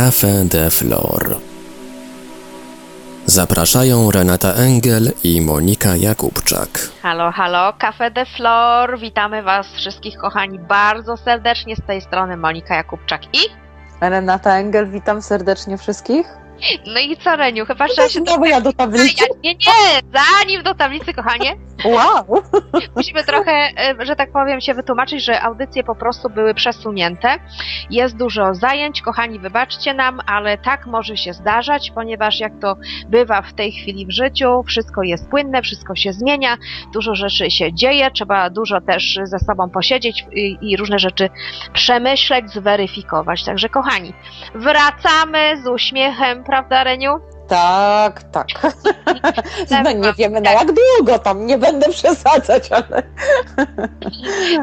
Café de Flor. Zapraszają Renata Engel i Monika Jakubczak. Halo, halo, Cafe de Flor. Witamy Was wszystkich, kochani, bardzo serdecznie z tej strony Monika Jakubczak i. Renata Engel, witam serdecznie wszystkich. No i co, Reniu? Chyba trzeba się. Znowu ja do tablicy. Nie, nie, zanim do tablicy, kochanie, Wow! musimy trochę, że tak powiem, się wytłumaczyć, że audycje po prostu były przesunięte. Jest dużo zajęć, kochani, wybaczcie nam, ale tak może się zdarzać, ponieważ jak to bywa w tej chwili w życiu, wszystko jest płynne, wszystko się zmienia, dużo rzeczy się dzieje, trzeba dużo też ze sobą posiedzieć i, i różne rzeczy przemyśleć, zweryfikować. Także, kochani, wracamy z uśmiechem, prawda, Reniu? Tak, tak. No nie wiemy na jak długo tam, nie będę przesadzać, ale,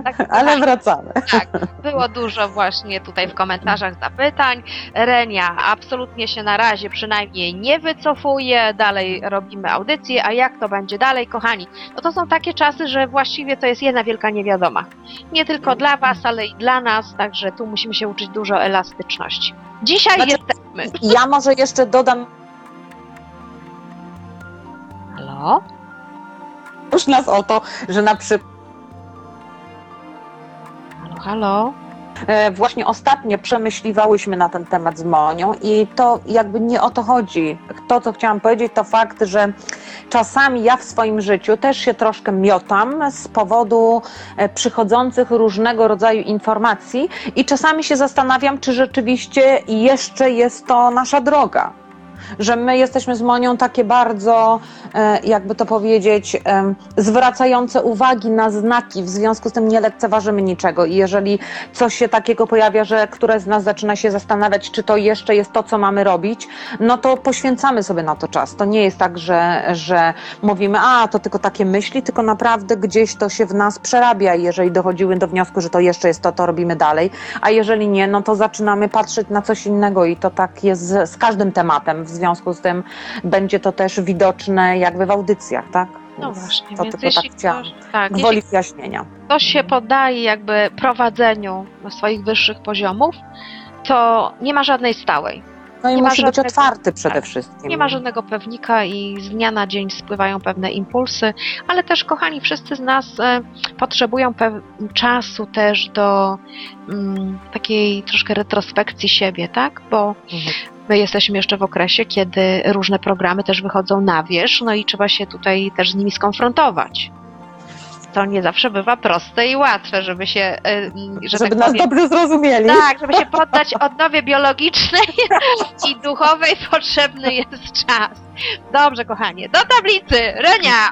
Tak, ale kochani. wracamy. Tak, było dużo właśnie tutaj w komentarzach zapytań. Renia absolutnie się na razie przynajmniej nie wycofuje, dalej robimy audycję, a jak to będzie dalej, kochani? No to są takie czasy, że właściwie to jest jedna wielka niewiadoma. Nie tylko dla Was, ale i dla nas, także tu musimy się uczyć dużo elastyczności. Dzisiaj Znaczy- jesteśmy... Ja może jeszcze dodam Halo? już nas o to, że na przykład Halo, halo? E, Właśnie ostatnio przemyśliwałyśmy na ten temat z Monią i to jakby nie o to chodzi. To, co chciałam powiedzieć, to fakt, że czasami ja w swoim życiu też się troszkę miotam z powodu e, przychodzących różnego rodzaju informacji i czasami się zastanawiam, czy rzeczywiście jeszcze jest to nasza droga. Że my jesteśmy z Monią takie bardzo, e, jakby to powiedzieć, em, zwracające uwagi na znaki, w związku z tym nie lekceważymy niczego. I jeżeli coś się takiego pojawia, że któreś z nas zaczyna się zastanawiać, czy to jeszcze jest to, co mamy robić, no to poświęcamy sobie na to czas. To nie jest tak, że, że mówimy, a to tylko takie myśli, tylko naprawdę gdzieś to się w nas przerabia i jeżeli dochodziły do wniosku, że to jeszcze jest to, to robimy dalej, a jeżeli nie, no to zaczynamy patrzeć na coś innego i to tak jest z każdym tematem. W związku z tym będzie to też widoczne jakby w audycjach, tak? No właśnie, to więc tylko jeśli tak chciałam. tak, wyjaśnienia. ktoś się poddaje jakby prowadzeniu swoich wyższych poziomów, to nie ma żadnej stałej. No i Nie ma musi być żadnego- otwarty przede tak. wszystkim. Nie ma żadnego pewnika i z dnia na dzień spływają pewne impulsy, ale też, kochani, wszyscy z nas e, potrzebują czasu też do mm, takiej troszkę retrospekcji siebie, tak? Bo Mhm. My jesteśmy jeszcze w okresie, kiedy różne programy też wychodzą na wierzch, no i trzeba się tutaj też z nimi skonfrontować. To nie zawsze bywa proste i łatwe, żeby się, e, że Żeby tak nas powiem, dobrze zrozumieli. tak, żeby się poddać odnowie biologicznej i duchowej potrzebny jest czas. Dobrze, kochanie, do tablicy, Renia!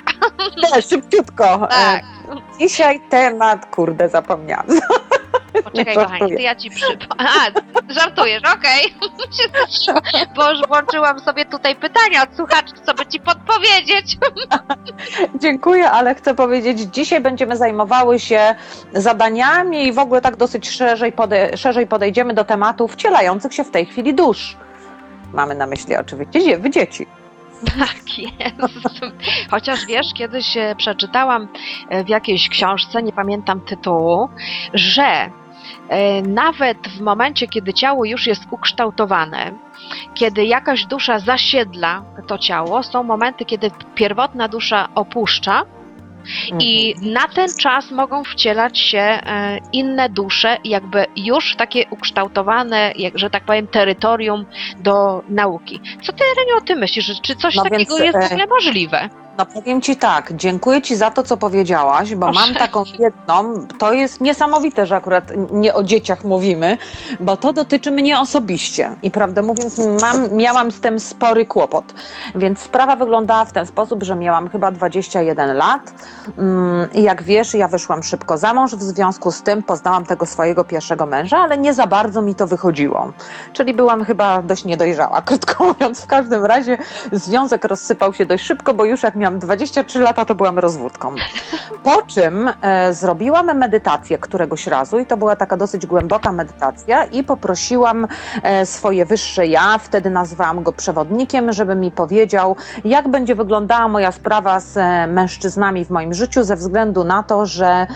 Nie, szybciutko. Tak, E, Dzisiaj temat, kurde, zapomniałam. poczekaj, żartuję. to ja ci przypomnę. A, żartujesz, okej. Bo już włączyłam sobie tutaj pytania od słuchaczy, co by ci podpowiedzieć. Dziękuję, ale chcę powiedzieć, dzisiaj będziemy zajmowały się zadaniami i w ogóle tak dosyć szerzej, pode, szerzej podejdziemy do tematów wcielających się w tej chwili dusz. Mamy na myśli oczywiście dzie- wy dzieci. Tak jest. Chociaż wiesz, kiedyś e, przeczytałam e, w jakiejś książce, nie pamiętam tytułu, że nawet w momencie, kiedy ciało już jest ukształtowane, kiedy jakaś dusza zasiedla to ciało, są momenty, kiedy pierwotna dusza opuszcza i Mhm. na ten czas mogą wcielać się e, inne dusze, jakby już takie ukształtowane, jak, że tak powiem, terytorium do nauki. Co ty, Reniu, o tym myślisz? Czy coś No takiego więc, jest w e, ogóle możliwe? No powiem Ci tak, dziękuję Ci za to, co powiedziałaś, bo Proszę. mam taką jedną, to jest niesamowite, że akurat nie o dzieciach mówimy, bo to dotyczy mnie osobiście. I prawdę mówiąc mam, miałam z tym spory kłopot, więc sprawa wyglądała w ten sposób, że miałam chyba 21 lat. Mm, i jak wiesz, ja wyszłam szybko za mąż, w związku z tym poznałam tego swojego pierwszego męża, ale nie za bardzo mi to wychodziło, czyli byłam chyba dość niedojrzała, krótko mówiąc, w każdym razie związek rozsypał się dość szybko, bo już jak miałam miałam 23 lata, to byłam rozwódką. Po czym e, zrobiłam medytację któregoś razu i to była taka dosyć głęboka medytacja i poprosiłam e, swoje wyższe ja, wtedy nazwałam go przewodnikiem, żeby mi powiedział, jak będzie wyglądała moja sprawa z e, mężczyznami w moim życiu ze względu na to, że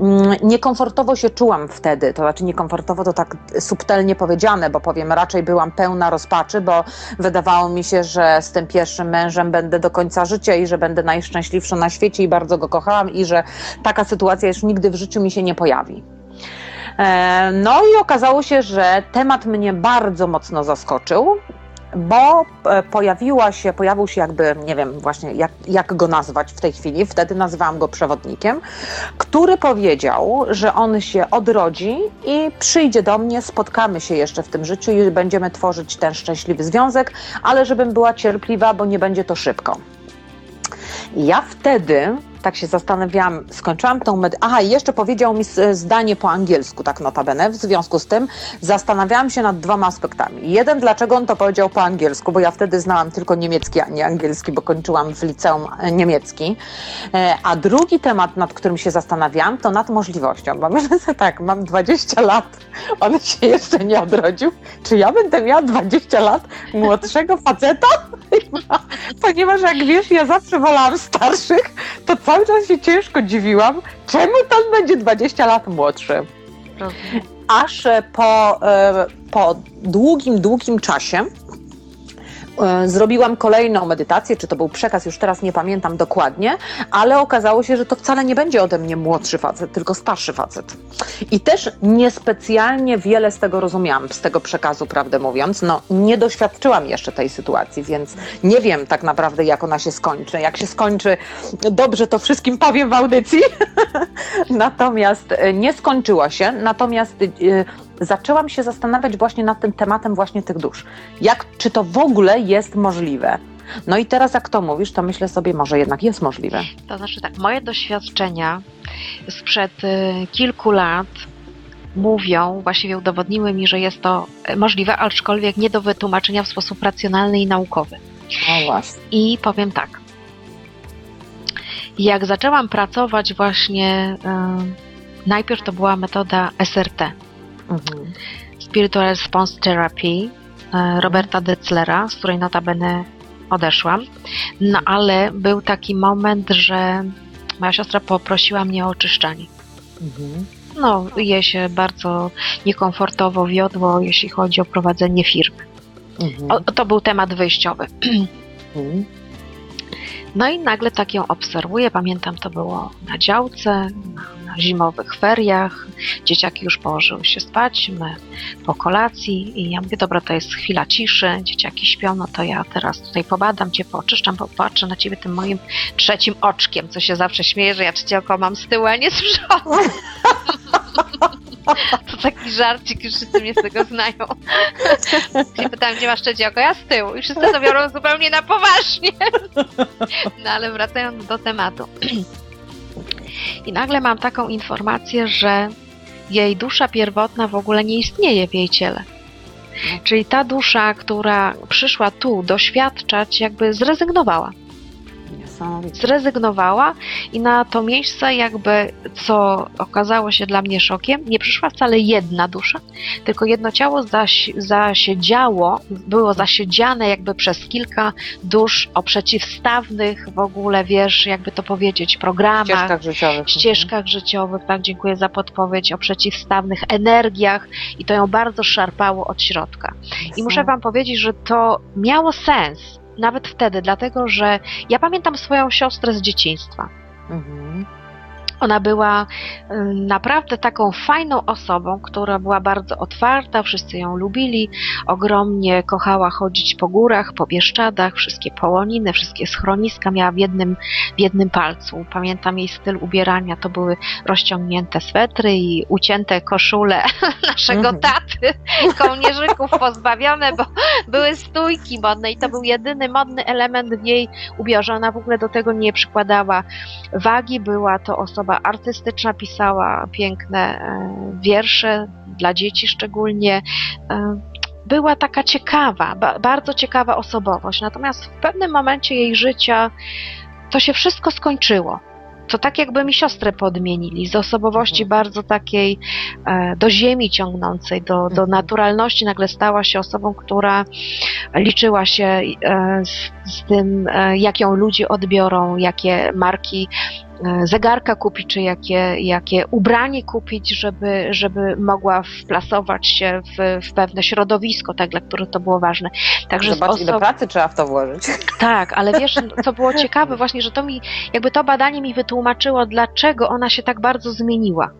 mm, niekomfortowo się czułam wtedy, to znaczy niekomfortowo to tak subtelnie powiedziane, bo powiem, raczej byłam pełna rozpaczy, bo wydawało mi się, że z tym pierwszym mężem będę do końca życia i że będę najszczęśliwsza na świecie i bardzo go kochałam i że taka sytuacja już nigdy w życiu mi się nie pojawi. E, No i okazało się, że temat mnie bardzo mocno zaskoczył, bo e, pojawiła się, pojawił się jakby, nie wiem właśnie jak, jak go nazwać w tej chwili, wtedy nazywałam go przewodnikiem, który powiedział, że on się odrodzi i przyjdzie do mnie, spotkamy się jeszcze w tym życiu i będziemy tworzyć ten szczęśliwy związek, ale żebym była cierpliwa, bo nie będzie to szybko. Ja wtedy tak się zastanawiałam, skończyłam tą med... Aha, i jeszcze powiedział mi zdanie po angielsku, tak notabene. W związku z tym zastanawiałam się nad dwoma aspektami. Jeden, dlaczego on to powiedział po angielsku, bo ja wtedy znałam tylko niemiecki, a nie angielski, bo kończyłam w liceum e, niemiecki. E, A drugi temat, nad którym się zastanawiałam, to nad możliwością. Bo myślę tak, mam 20 lat, on się jeszcze nie odrodził. Czy ja będę miała 20 lat młodszego faceta? Ponieważ jak wiesz, ja zawsze wolałam starszych, to cały czas się ciężko dziwiłam, czemu ten będzie 20 lat młodszy. Aż po, e, po długim, długim czasie zrobiłam kolejną medytację, czy to był przekaz, już teraz nie pamiętam dokładnie, ale okazało się, że to wcale nie będzie ode mnie młodszy facet, tylko starszy facet. I też niespecjalnie wiele z tego rozumiałam, z tego przekazu, prawdę mówiąc. No, nie doświadczyłam jeszcze tej sytuacji, więc nie wiem tak naprawdę, jak ona się skończy. Jak się skończy, dobrze to wszystkim powiem w audycji. natomiast e, nie skończyła się, natomiast e, zaczęłam się zastanawiać właśnie nad tym tematem właśnie tych dusz. Jak, czy to w ogóle jest możliwe? No i teraz jak to mówisz, to myślę sobie, może jednak jest możliwe. To znaczy tak, moje doświadczenia sprzed y, kilku lat mówią, właściwie udowodniły mi, że jest to y, możliwe, aczkolwiek nie do wytłumaczenia w sposób racjonalny i naukowy. O właśnie. I powiem tak. Jak zaczęłam pracować właśnie, y, najpierw to była metoda SRT, Mhm. Spiritual Response Therapy y, Roberta Detzlera, z której notabene odeszłam. No ale był taki moment, że moja siostra poprosiła mnie o oczyszczanie. Mhm. No, jej się bardzo niekomfortowo wiodło, jeśli chodzi o prowadzenie firmy. Mhm. O, to był temat wyjściowy. Mhm. No i nagle tak ją obserwuję. Pamiętam, to było na działce, na, na zimowych feriach. Dzieciaki już położyły się spać, my po kolacji i ja mówię, dobra, to jest chwila ciszy, dzieciaki śpią, no to ja teraz tutaj pobadam cię, pooczyszczam, popatrzę na ciebie tym moim trzecim oczkiem, co się zawsze śmieje, że ja trzecie oko mam z tyłu, a nie z przodu. To taki żarcik, już wszyscy mnie z tego znają. Się pytałam, gdzie masz trzecie oko? Ja z tyłu. I wszyscy to biorą zupełnie na poważnie. No ale wracając do tematu. I nagle mam taką informację, że jej dusza pierwotna w ogóle nie istnieje w jej ciele. Czyli ta dusza, która przyszła tu doświadczać, jakby zrezygnowała. Zrezygnowała i na to miejsce jakby, co okazało się dla mnie szokiem, nie przyszła wcale jedna dusza, tylko jedno ciało zaś, zasiedziało, było zasiedziane jakby przez kilka dusz o przeciwstawnych w ogóle, wiesz, jakby to powiedzieć, programach, ścieżkach życiowych. ścieżkach życiowych, tak, dziękuję za podpowiedź, o przeciwstawnych energiach i to ją bardzo szarpało od środka. I muszę Wam powiedzieć, że to miało sens. Nawet wtedy, dlatego że ja pamiętam swoją siostrę z dzieciństwa. Mhm. Ona była naprawdę taką fajną osobą, która była bardzo otwarta, wszyscy ją lubili, ogromnie kochała chodzić po górach, po Bieszczadach, wszystkie połoniny, wszystkie schroniska miała w jednym, w jednym palcu. Pamiętam jej styl ubierania, to były rozciągnięte swetry i ucięte koszule naszego Mhm. taty, kołnierzyków pozbawione, bo były stójki modne i to był jedyny modny element w jej ubiorze. Ona w ogóle do tego nie przykładała wagi, była to osoba artystyczna, pisała piękne e, wiersze dla dzieci szczególnie. E, była taka ciekawa, ba, bardzo ciekawa osobowość. Natomiast w pewnym momencie jej życia to się wszystko skończyło. To tak jakby mi siostrę podmienili, z osobowości Mhm. bardzo takiej e, do ziemi ciągnącej, do, do Mhm. naturalności, nagle stała się osobą, która liczyła się z, z tym, jak ją ludzie odbiorą, jakie marki zegarka kupić, czy jakie, jakie ubranie kupić, żeby, żeby mogła wplasować się w, w pewne środowisko, tak, dla których to było ważne. Także Zobacz, ile oso- pracy trzeba w to włożyć. tak, ale wiesz, co było ciekawe właśnie, że to mi, jakby to badanie mi wytłumaczyło, dlaczego ona się tak bardzo zmieniła.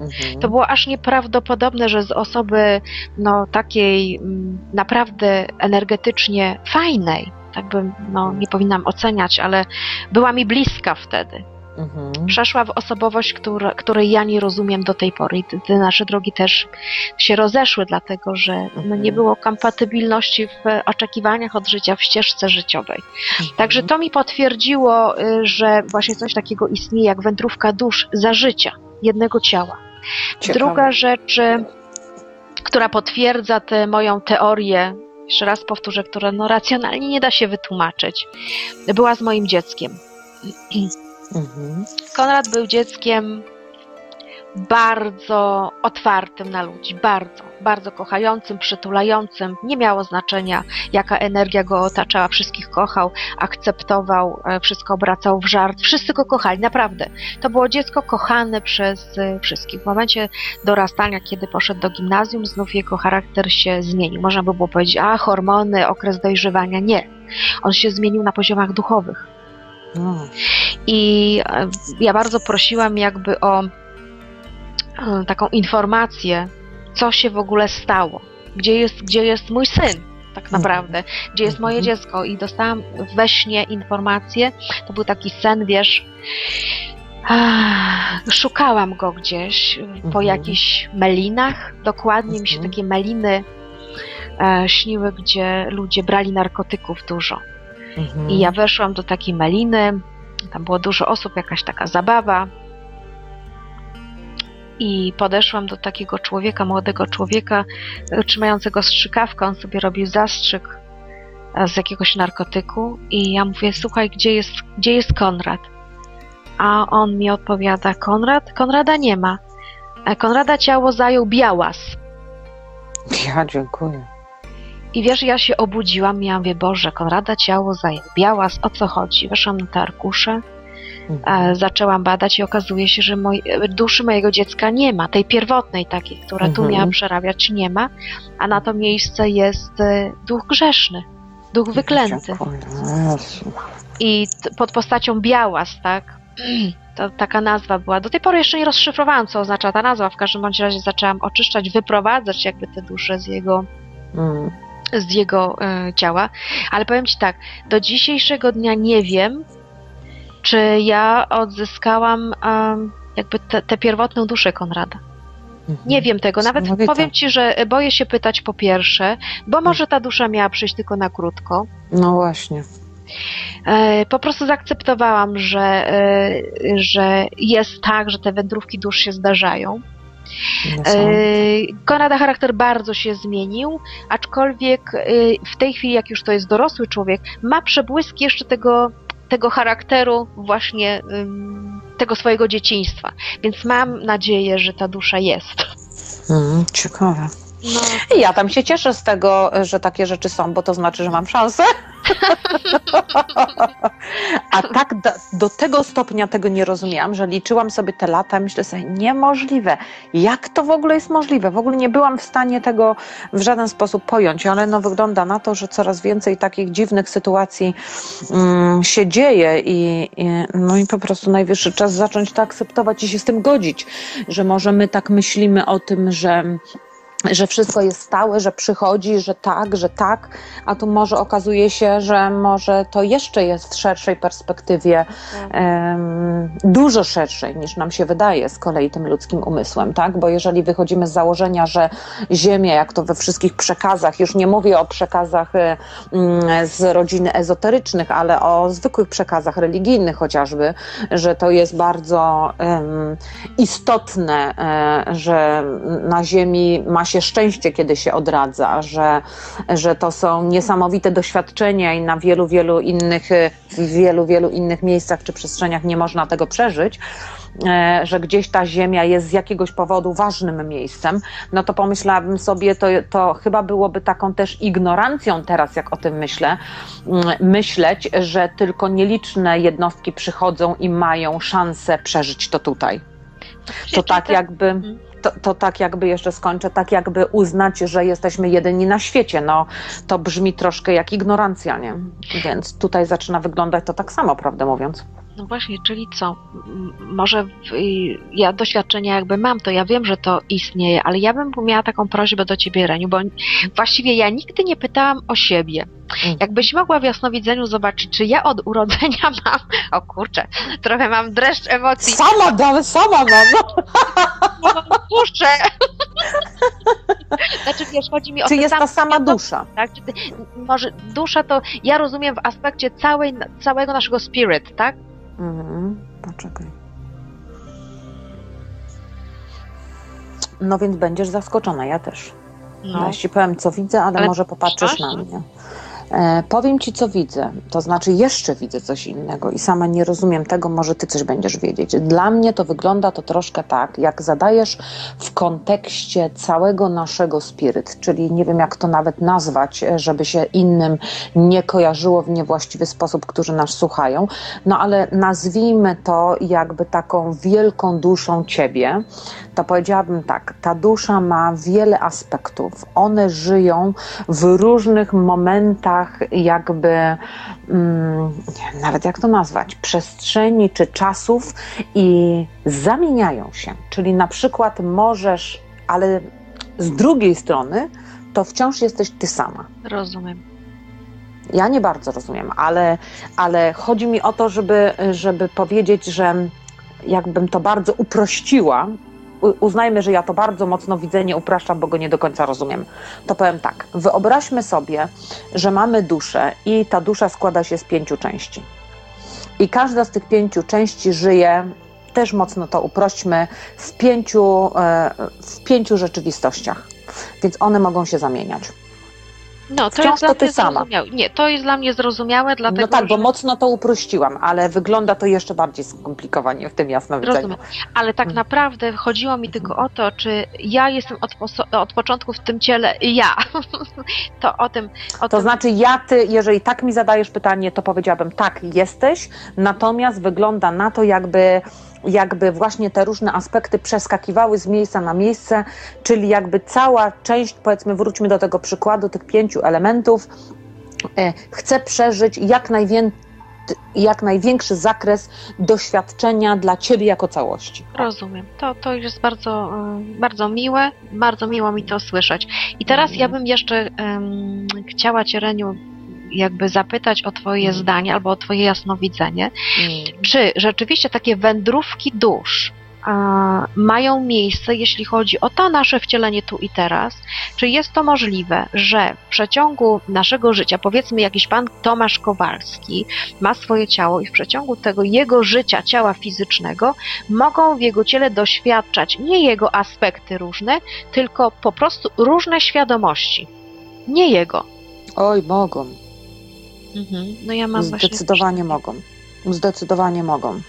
Mhm. To było aż nieprawdopodobne, że z osoby no, takiej mm, naprawdę energetycznie fajnej, tak bym, no, nie powinnam oceniać, ale była mi bliska wtedy. Mhm. Przeszła w osobowość, której ja nie rozumiem do tej pory. I te, nasze drogi też się rozeszły, dlatego że no, nie Mhm. było kompatybilności w oczekiwaniach od życia, w ścieżce życiowej. Także to mi potwierdziło, y, że właśnie coś takiego istnieje jak wędrówka dusz za życia jednego ciała. Ciekawe. Druga rzecz, y, która potwierdza tę moją teorię, jeszcze raz powtórzę, która no, racjonalnie nie da się wytłumaczyć, była z moim dzieckiem. Mhm. Konrad był dzieckiem bardzo otwartym na ludzi, bardzo, bardzo kochającym, przytulającym. Nie miało znaczenia, jaka energia go otaczała, wszystkich kochał, akceptował, e, wszystko obracał w żart. Wszyscy go kochali, naprawdę. To było dziecko kochane przez e, wszystkich. W momencie dorastania, kiedy poszedł do gimnazjum, znów jego charakter się zmienił. Można by było powiedzieć, a hormony, okres dojrzewania. Nie. On się zmienił na poziomach duchowych. I e, ja bardzo prosiłam jakby o e, taką informację, co się w ogóle stało, gdzie jest, gdzie jest mój syn, tak naprawdę, gdzie jest moje Mhm. dziecko. I dostałam we śnie informację, to był taki sen, wiesz, szukałam go gdzieś po Mhm. jakichś melinach, dokładnie mi się Mhm. takie meliny e, śniły, gdzie ludzie brali narkotyków dużo. Mhm. I ja weszłam do takiej meliny, tam było dużo osób, jakaś taka zabawa. I podeszłam do takiego człowieka, młodego człowieka, trzymającego strzykawkę. On sobie robił zastrzyk e, z jakiegoś narkotyku. I ja mówię: Słuchaj, gdzie jest, gdzie jest Konrad? A on mi odpowiada: Konrad? Konrada nie ma. E, Konrada ciało zajął białas. Ja dziękuję. I wiesz, ja się obudziłam ja mówię, Boże, Konrada ciało zajął białas, o co chodzi? Weszłam na te arkusze, Mhm. zaczęłam badać i okazuje się, że moj, duszy mojego dziecka nie ma, tej pierwotnej takiej, która tu Mhm. miała przerabiać, nie ma, a na to miejsce jest e, duch grzeszny, duch wyklęty. I pod postacią białas, tak? To taka nazwa była. Do tej pory jeszcze nie rozszyfrowałam, co oznacza ta nazwa. W każdym bądź razie zaczęłam oczyszczać, wyprowadzać jakby te dusze z jego Mm. Z jego e, ciała, ale powiem Ci tak, do dzisiejszego dnia nie wiem, czy ja odzyskałam em, jakby tę pierwotną duszę Konrada. Mhm. Nie wiem tego, nawet powiem Ci, że boję się pytać po pierwsze, bo może ta dusza miała przyjść tylko na krótko. No właśnie. E, Po prostu zaakceptowałam, że, e, że jest tak, że te wędrówki dusz się zdarzają. E, Konrada charakter bardzo się zmienił, aczkolwiek e, w tej chwili, jak już to jest dorosły człowiek, ma przebłyski jeszcze tego, tego charakteru właśnie tego swojego dzieciństwa. Więc mam nadzieję, że ta dusza jest. Mm, ciekawe. No, I ja tam się cieszę z tego, że takie rzeczy są, bo to znaczy, że mam szansę. A tak do, do tego stopnia tego nie rozumiałam, że liczyłam sobie te lata, myślę sobie, niemożliwe. Jak to w ogóle jest możliwe? W ogóle nie byłam w stanie tego w żaden sposób pojąć, ale no wygląda na to, że coraz więcej takich dziwnych sytuacji mm, się dzieje i, i, no i po prostu najwyższy czas zacząć to akceptować i się z tym godzić, że może my tak myślimy o tym, że że wszystko jest stałe, że przychodzi, że tak, że tak, a tu może okazuje się, że może to jeszcze jest w szerszej perspektywie, em, dużo szerszej niż nam się wydaje z kolei tym ludzkim umysłem, tak? Bo jeżeli wychodzimy z założenia, że Ziemia, jak to we wszystkich przekazach, już nie mówię o przekazach mm, z rodziny ezoterycznych, ale o zwykłych przekazach religijnych chociażby, że to jest bardzo em, istotne, e, że na Ziemi ma się szczęście, kiedy się odradza, że, że to są niesamowite doświadczenia i na wielu, wielu innych, w wielu, wielu innych miejscach czy przestrzeniach nie można tego przeżyć, e, że gdzieś ta ziemia jest z jakiegoś powodu ważnym miejscem, no to pomyślałabym sobie, to, to chyba byłoby taką też ignorancją teraz, jak o tym myślę, mm, myśleć, że tylko nieliczne jednostki przychodzą i mają szansę przeżyć to tutaj. To tak jakby to, to tak jakby jeszcze skończę, tak jakby uznać, że jesteśmy jedyni na świecie. No to brzmi troszkę jak ignorancja, nie? Więc tutaj zaczyna wyglądać to tak samo, prawdę mówiąc. No właśnie, czyli co? Może ja doświadczenia jakby mam, to ja wiem, że to istnieje, ale ja bym miała taką prośbę do ciebie, Reniu, bo właściwie ja nigdy nie pytałam o siebie. Mm. Jakbyś mogła w jasnowidzeniu zobaczyć, czy ja od urodzenia mam. O kurczę, trochę mam dreszcz emocji. Sama dam, sama mam. Kurczę! Znaczy wiesz, chodzi mi o Czy jest ta samą sama dusza? Tak? Czy może dusza to ja rozumiem w aspekcie całej, całego naszego spirit, tak? Mhm. Poczekaj. No więc będziesz zaskoczona, ja też. No. Ja ci powiem, co widzę, ale, Ale może popatrzysz na mnie. E, powiem ci, co widzę. To znaczy, jeszcze widzę coś innego i sama nie rozumiem tego, może ty coś będziesz wiedzieć. Dla mnie to wygląda to troszkę tak, jak zadajesz w kontekście całego naszego spiryt, czyli nie wiem, jak to nawet nazwać, e, żeby się innym nie kojarzyło w niewłaściwy sposób, którzy nas słuchają. No ale nazwijmy to jakby taką wielką duszą ciebie. To powiedziałabym tak, ta dusza ma wiele aspektów. One żyją w różnych momentach, jakby, mm, nawet jak to nazwać, przestrzeni czy czasów i zamieniają się. Czyli na przykład możesz, ale z drugiej strony, to wciąż jesteś ty sama. Rozumiem. Ja nie bardzo rozumiem, ale, ale chodzi mi o to, żeby, żeby powiedzieć, że jakbym to bardzo uprościła, uznajmy, że ja to bardzo mocno widzenie upraszczam, bo go nie do końca rozumiem. To powiem tak, wyobraźmy sobie, że mamy duszę i ta dusza składa się z pięciu części. I każda z tych pięciu części żyje, też mocno to uprośćmy, w pięciu, e, w pięciu rzeczywistościach. Więc one mogą się zamieniać. No, to Wciąż to ty sama. Nie, to jest dla mnie zrozumiałe, dlatego No tak, bo że... mocno to uprościłam, ale wygląda to jeszcze bardziej skomplikowanie w tym jasnowidzeniu. Rozumiem. Ale tak Mm. naprawdę chodziło mi tylko o to, czy ja jestem od, od początku w tym ciele ja. to o tym. O To tym... znaczy ja, ty, jeżeli tak mi zadajesz pytanie, to powiedziałabym tak, jesteś, natomiast wygląda na to, jakby, jakby właśnie te różne aspekty przeskakiwały z miejsca na miejsce, czyli jakby cała część, powiedzmy, wróćmy do tego przykładu, tych pięciu elementów, e, chce przeżyć jak, najwię- jak największy zakres doświadczenia dla ciebie jako całości. Rozumiem. To, to jest bardzo, y, bardzo miłe, bardzo miło mi to słyszeć. I teraz Mhm. ja bym jeszcze em, chciała Cię, Reniu, jakby zapytać o Twoje Mhm. zdanie albo o Twoje jasnowidzenie. Mm. Czy rzeczywiście takie wędrówki dusz a, mają miejsce, jeśli chodzi o to nasze wcielenie tu i teraz? Czy jest to możliwe, że w przeciągu naszego życia, powiedzmy jakiś pan Tomasz Kowalski ma swoje ciało i w przeciągu tego jego życia, ciała fizycznego, mogą w jego ciele doświadczać nie jego aspekty różne, tylko po prostu różne świadomości. Nie jego. Oj, mogą. No ja mam właśnie... Zdecydowanie mogą. Zdecydowanie mogą.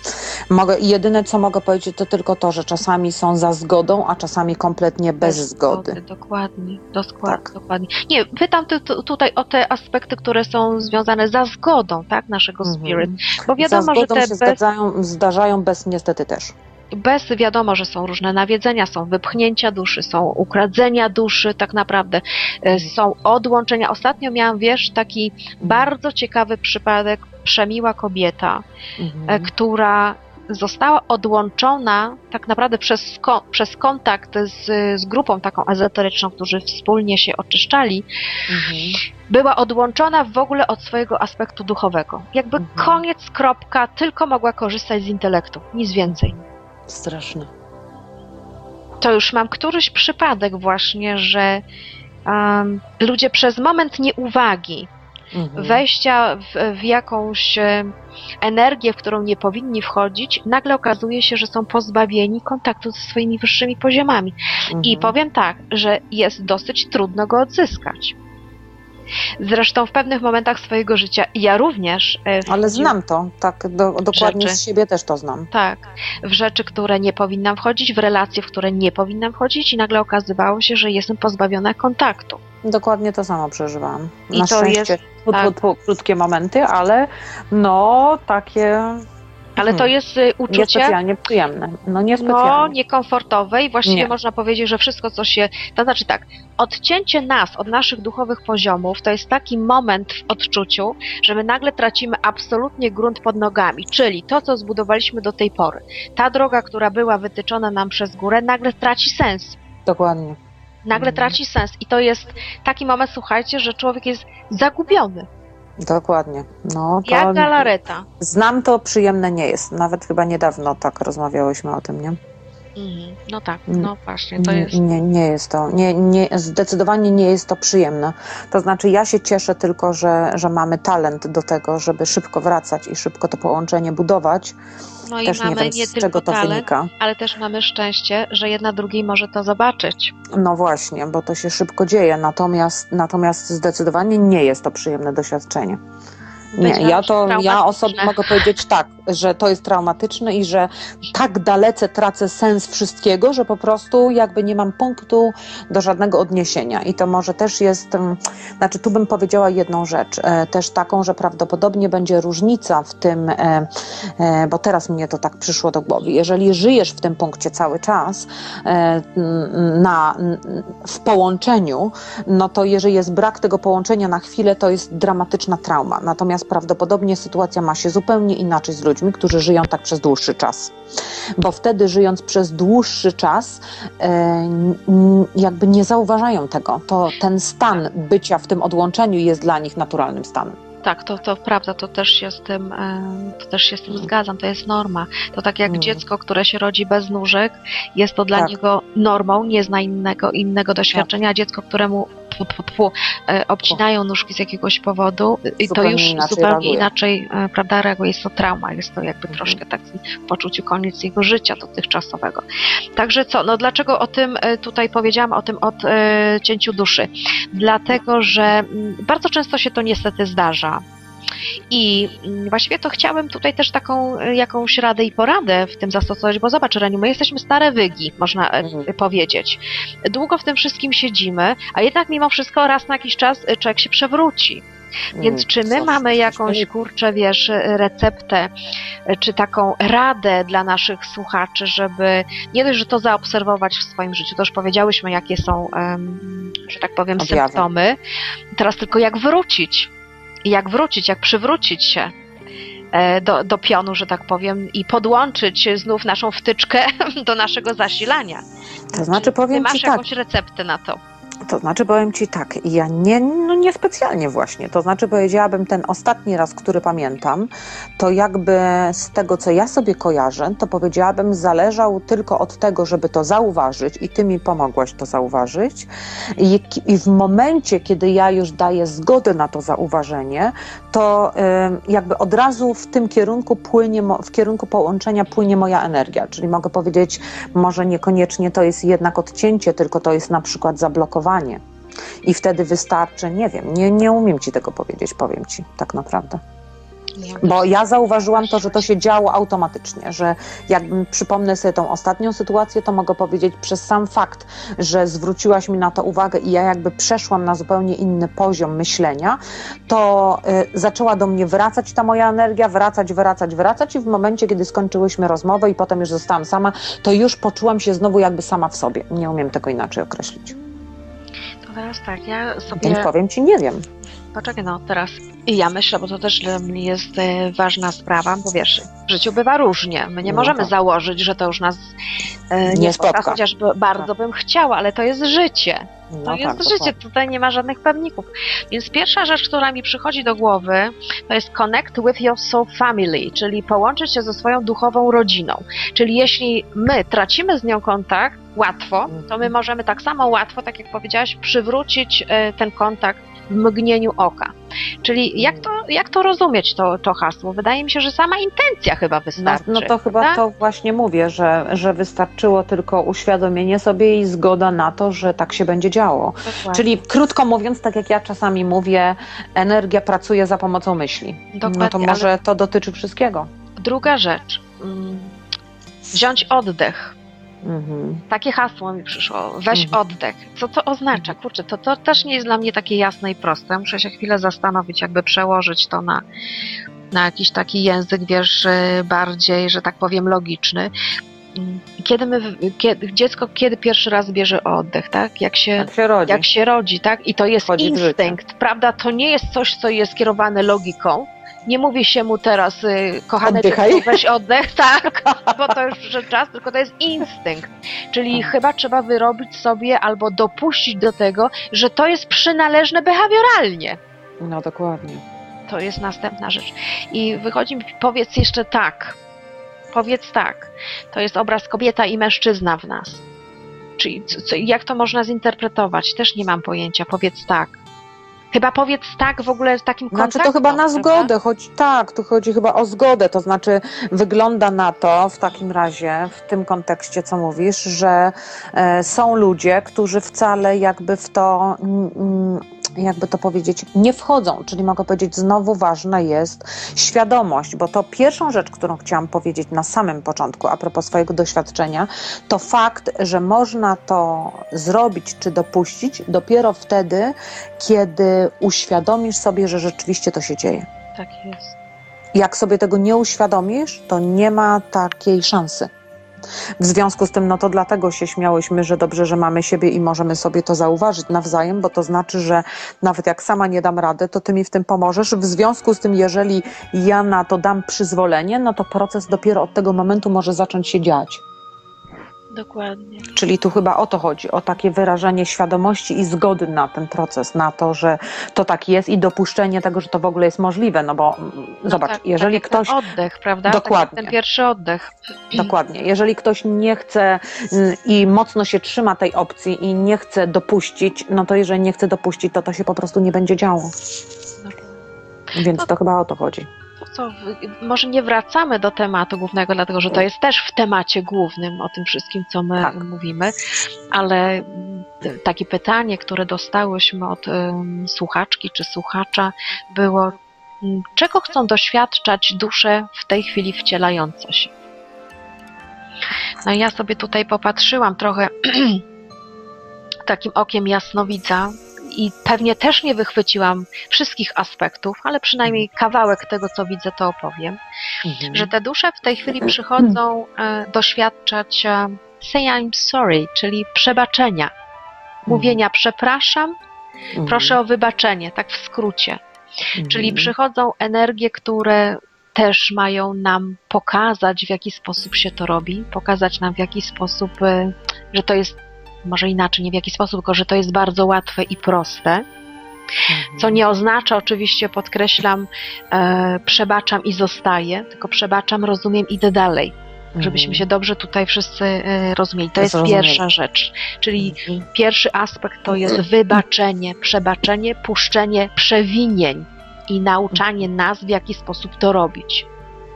Mogę, jedyne, co mogę powiedzieć, to tylko to, że czasami są za zgodą, a czasami kompletnie bez, zgody. Dokładnie, dokładnie, Tak. dokładnie. Nie, pytam ty, tu- tutaj o te aspekty, które są związane za zgodą, tak, naszego Mhm. spirit. Bo Za wiadomo, że zgodą te się bez, zgadzają, zdarzają, bez niestety też. Bez wiadomo, że są różne nawiedzenia, są wypchnięcia duszy, są ukradzenia duszy, tak naprawdę e, Mhm. są odłączenia. Ostatnio miałam, wiesz, taki bardzo ciekawy przypadek, przemiła kobieta, e, Mhm. która została odłączona tak naprawdę przez, przez kontakt z, z grupą taką ezoteryczną, którzy wspólnie się oczyszczali, Mhm. była odłączona w ogóle od swojego aspektu duchowego. Jakby Mhm. koniec, kropka, tylko mogła korzystać z intelektu, nic więcej. Straszne. To już mam któryś przypadek właśnie, że um, ludzie przez moment nieuwagi Mhm. wejścia w, w jakąś e, energię, w którą nie powinni wchodzić, nagle okazuje się, że są pozbawieni kontaktu ze swoimi wyższymi poziomami. I Mhm. powiem tak, że jest dosyć trudno go odzyskać. Zresztą w pewnych momentach swojego życia ja również. e, Ale znam to, tak do, dokładnie Rzeczy. z siebie też to znam. Tak, w rzeczy, które nie powinnam wchodzić, w relacje, w które nie powinnam wchodzić, i nagle okazywało się, że jestem pozbawiona kontaktu. Dokładnie to samo przeżywałam. I Na to szczęście jest- tak. krótkie momenty, ale no takie Ale to Hmm. jest y, uczucie. niespecjalnie przyjemne. No No, niespecjalnie. niekomfortowe i właściwie Nie. można powiedzieć, że wszystko, co się. To znaczy tak, odcięcie nas od naszych duchowych poziomów to jest taki moment w odczuciu, że my nagle tracimy absolutnie grunt pod nogami, czyli to, co zbudowaliśmy do tej pory. Ta droga, która była wytyczona nam przez górę, nagle traci sens. Dokładnie. Nagle Mhm. traci sens. I to jest taki moment, słuchajcie, że człowiek jest zagubiony. Dokładnie. No to Jak galareta. znam to, przyjemne nie jest. Nawet chyba niedawno tak rozmawiałyśmy o tym, nie? Mhm. No tak, no właśnie, to nie, jest. nie, nie jest to, nie, nie, zdecydowanie nie jest to przyjemne. To znaczy ja się cieszę tylko, że, że mamy talent do tego, żeby szybko wracać i szybko to połączenie budować. No i Też nie mamy wiem, nie z tylko czego to talent, wynika. ale też mamy szczęście, że jedna drugiej może to zobaczyć. No właśnie, bo to się szybko dzieje, natomiast, natomiast zdecydowanie nie jest to przyjemne doświadczenie. Nie, ja to, ja osobie mogę powiedzieć tak, że to jest traumatyczne i że tak dalece tracę sens wszystkiego, że po prostu jakby nie mam punktu do żadnego odniesienia. I to może też jest, mm, znaczy tu bym powiedziała jedną rzecz, e, też taką, że prawdopodobnie będzie różnica w tym, e, e, bo teraz mnie to tak przyszło do głowy, jeżeli żyjesz w tym punkcie cały czas na, w połączeniu, no to jeżeli jest brak tego połączenia na chwilę, to jest dramatyczna trauma. Natomiast prawdopodobnie sytuacja ma się zupełnie inaczej z ludźmi, którzy żyją tak przez dłuższy czas. Bo wtedy żyjąc przez dłuższy czas, e, jakby nie zauważają tego. To ten stan bycia w tym odłączeniu jest dla nich naturalnym stanem. Tak, to, to prawda, to też się z tym, e, to też się z tym zgadzam, to jest norma. To tak jak Mm. dziecko, które się rodzi bez nóżek, jest to dla Tak. niego normą, nie zna innego, innego doświadczenia, a dziecko, któremu tfu, tfu, tfu, e, obcinają nóżki z jakiegoś powodu, i to już inaczej zupełnie reaguje. inaczej, e, prawda, reaguje. Jest to trauma, jest to jakby Mhm. troszkę taki w poczuciu koniec jego życia dotychczasowego. Także co, no dlaczego o tym e, tutaj powiedziałam, o tym odcięciu duszy? Dlatego, że mm, bardzo często się to niestety zdarza. I właściwie to chciałabym tutaj też taką y, jakąś radę i poradę w tym zastosować, bo zobacz, Reniu, my jesteśmy stare wygi, można e, Mhm. powiedzieć. Długo w tym wszystkim siedzimy, a jednak mimo wszystko raz na jakiś czas y, człowiek się przewróci. Więc czy my mamy jakąś, kurczę, wiesz, receptę, y, czy taką radę dla naszych słuchaczy, żeby nie dość, że to zaobserwować w swoim życiu, to już powiedziałyśmy, jakie są, że tak powiem, Objawy. symptomy, teraz tylko jak wrócić, I jak wrócić, jak przywrócić się e, do, do pionu, że tak powiem, i podłączyć znów naszą wtyczkę do naszego zasilania. To znaczy Ty powiem masz Ci tak, jakąś receptę na to? To znaczy powiem Ci tak, ja nie, no niespecjalnie właśnie. To znaczy powiedziałabym ten ostatni raz, który pamiętam, to jakby z tego, co ja sobie kojarzę, to powiedziałabym zależał tylko od tego, żeby to zauważyć i Ty mi pomogłaś to zauważyć. I, i w momencie, kiedy ja już daję zgodę na to zauważenie, to ym, jakby od razu w tym kierunku płynie, w kierunku połączenia płynie moja energia. Czyli mogę powiedzieć, może niekoniecznie to jest jednak odcięcie, tylko to jest na przykład zablokowanie. I wtedy wystarczy, nie wiem, nie, nie umiem ci tego powiedzieć, powiem ci tak naprawdę. Bo ja zauważyłam to, że to się działo automatycznie, że jakbym przypomnę sobie tą ostatnią sytuację, to mogę powiedzieć przez sam fakt, że zwróciłaś mi na to uwagę i ja jakby przeszłam na zupełnie inny poziom myślenia, to y, zaczęła do mnie wracać ta moja energia, wracać, wracać, wracać i w momencie, kiedy skończyłyśmy rozmowę i potem już zostałam sama, to już poczułam się znowu jakby sama w sobie. Nie umiem tego inaczej określić. To teraz tak, ja sobie... Więc powiem ci, nie wiem. Poczekaj, no teraz i ja myślę, bo to też dla mnie jest e, ważna sprawa, bo wiesz, w życiu bywa różnie. My nie No możemy tak. założyć, że to już nas e, nie, Nie spotka, spotka. chociaż bardzo bym chciała, ale to jest życie. To No jest tak, życie, dokładnie. tutaj nie ma żadnych pewników. Więc pierwsza rzecz, która mi przychodzi do głowy, to jest connect with your soul family, czyli połączyć się ze swoją duchową rodziną. Czyli jeśli my tracimy z nią kontakt, łatwo, to my możemy tak samo łatwo, tak jak powiedziałaś, przywrócić e, ten kontakt w mgnieniu oka. Czyli jak to, jak to rozumieć, to, to hasło? Wydaje mi się, że sama intencja chyba No, wystarczy. no to chyba prawda? to właśnie mówię, że, że wystarczyło tylko uświadomienie sobie i zgoda na to, że tak się będzie działo. Dokładnie. Czyli krótko mówiąc, tak jak ja czasami mówię, energia pracuje za pomocą myśli. No to Dokładnie, ale- może to dotyczy wszystkiego. Druga rzecz. mm, Wziąć oddech. Mhm. Takie hasło mi przyszło. Weź Mhm. oddech. Co to oznacza? Kurczę, to, to też nie jest dla mnie takie jasne i proste. Muszę się chwilę zastanowić, jakby przełożyć to na, na jakiś taki język, wiesz, y, bardziej, że tak powiem, logiczny. Mm, Kiedy my, kiedy, dziecko kiedy pierwszy raz bierze oddech, tak? Jak się, Jak się rodzi. jak się rodzi, tak? I to jest życie. instynkt, prawda? To nie jest coś, co jest kierowane logiką. Nie mówi się mu teraz, y, Oddychaj. dziecko, weź oddech, tak, bo to już przyszedł czas, tylko to jest instynkt. Czyli Tak. chyba trzeba wyrobić sobie albo dopuścić do tego, że to jest przynależne behawioralnie. No dokładnie. To jest następna rzecz. I wychodzi mi, powiedz jeszcze tak. Powiedz tak. To jest obraz kobieta i mężczyzna w nas. Czyli co, jak to można zinterpretować? Też nie mam pojęcia. Powiedz tak. Chyba powiedz tak w ogóle z takim Znaczy kontaktem. to chyba na prawda? zgodę, choć tak, tu chodzi chyba o zgodę, to znaczy wygląda na to w takim razie, w tym kontekście, co mówisz, że e, są ludzie, którzy wcale jakby w to, mm, jakby to powiedzieć, nie wchodzą, czyli mogę powiedzieć, znowu ważna jest świadomość, bo to pierwszą rzecz, którą chciałam powiedzieć na samym początku, a propos swojego doświadczenia, to fakt, że można to zrobić czy dopuścić dopiero wtedy, kiedy uświadomisz sobie, że rzeczywiście to się dzieje. Tak jest. Jak sobie tego nie uświadomisz, to nie ma takiej szansy. W związku z tym, no to dlatego się śmiałyśmy, że dobrze, że mamy siebie i możemy sobie to zauważyć nawzajem, bo to znaczy, że nawet jak sama nie dam rady, to ty mi w tym pomożesz. W związku z tym, jeżeli ja na to dam przyzwolenie, no to proces dopiero od tego momentu może zacząć się dziać. Dokładnie. Czyli tu chyba o to chodzi, o takie wyrażenie świadomości i zgody na ten proces, na to, że to tak jest i dopuszczenie tego, że to w ogóle jest możliwe. No bo mm, No zobacz, tak, jeżeli tak ktoś. Ten oddech, prawda? Dokładnie. Tak ten pierwszy oddech. Dokładnie. Jeżeli ktoś nie chce mm, i mocno się trzyma tej opcji i nie chce dopuścić, no to jeżeli nie chce dopuścić, to to się po prostu nie będzie działo. Więc No- to chyba o to chodzi. Co, może nie wracamy do tematu głównego, dlatego że to jest też w temacie głównym o tym wszystkim, co my Tak. mówimy, ale t- takie pytanie, które dostałyśmy od em, słuchaczki czy słuchacza było, mm, czego chcą doświadczać dusze w tej chwili wcielające się? No i ja sobie tutaj popatrzyłam trochę takim okiem jasnowidza i pewnie też nie wychwyciłam wszystkich aspektów, ale przynajmniej kawałek tego, co widzę, to opowiem. Mhm. Że te dusze w tej chwili przychodzą e, doświadczać e, say I'm sorry, czyli przebaczenia. Mówienia przepraszam, Mhm. proszę o wybaczenie, tak w skrócie. Mhm. Czyli przychodzą energie, które też mają nam pokazać, w jaki sposób się to robi, pokazać nam, w jaki sposób, e, że to jest, może inaczej, nie w jaki sposób, tylko że to jest bardzo łatwe i proste. Mhm. Co nie oznacza, oczywiście podkreślam, e, przebaczam i zostaję, tylko przebaczam, rozumiem, idę dalej. Żebyśmy się dobrze tutaj wszyscy e, rozumieli. To jest pierwsza rzecz. Czyli Mhm. pierwszy aspekt to jest wybaczenie, przebaczenie, puszczenie przewinień i nauczanie nas, w jaki sposób to robić.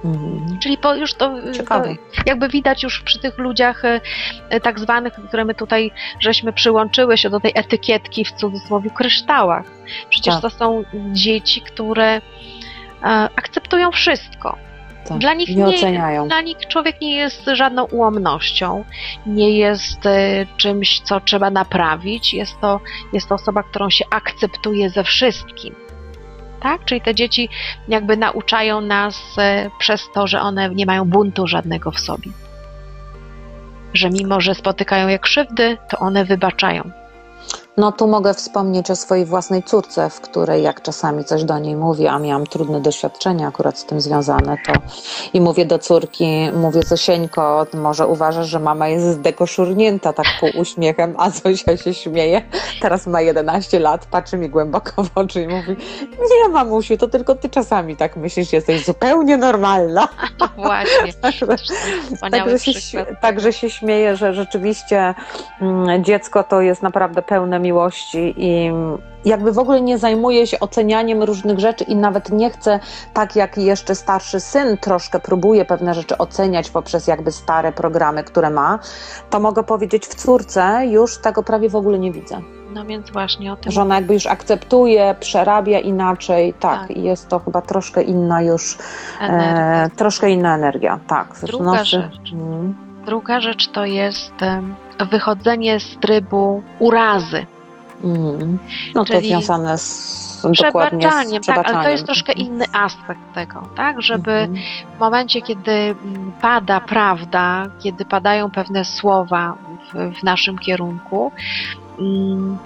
Mhm. Czyli po, już to, to jakby widać już przy tych ludziach e, e, tak zwanych, które my tutaj żeśmy przyłączyły się do tej etykietki w cudzysłowie kryształach. Przecież Tak. to są dzieci, które e, akceptują wszystko. Tak. Dla nich nie nie- oceniają. Dla nich człowiek nie jest żadną ułomnością, nie jest czymś, co trzeba naprawić. Jest to, jest to osoba, którą się akceptuje ze wszystkim. Tak? Czyli te dzieci jakby nauczają nas e, przez to, że one nie mają buntu żadnego w sobie. Że mimo, że spotykają je krzywdy, to one wybaczają. No tu mogę wspomnieć o swojej własnej córce, w której jak czasami coś do niej mówię, a miałam trudne doświadczenia akurat z tym związane, to i mówię do córki, mówię Zosieńko, może uważasz, że mama jest zdekoszurnięta tak pół uśmiechem, a Zosia się śmieje. Teraz ma 11 lat, patrzy mi głęboko w oczy i mówi, nie mamusiu, to tylko ty czasami tak myślisz, jesteś zupełnie normalna. Właśnie. Także się, także się śmieję, że rzeczywiście mm, dziecko to jest naprawdę pełne miłości i jakby w ogóle nie zajmuje się ocenianiem różnych rzeczy i nawet nie chce, tak jak jeszcze starszy syn troszkę próbuje pewne rzeczy oceniać poprzez jakby stare programy, które ma, to mogę powiedzieć w córce już tego prawie w ogóle nie widzę. No więc właśnie o tym Że ona jakby już akceptuje, przerabia inaczej, tak, Tak. i jest to chyba troszkę inna już, e, troszkę inna energia, tak. Druga Znaczy- rzecz. Mm. Druga rzecz to jest wychodzenie z trybu urazy. Mm. No to Czyli związane z dokładnie z Przebaczaniem, tak, ale to przebaczaniem. jest troszkę inny aspekt tego, tak? Żeby Mhm. w momencie, kiedy mm, pada prawda, kiedy padają pewne słowa w, w naszym kierunku, mm,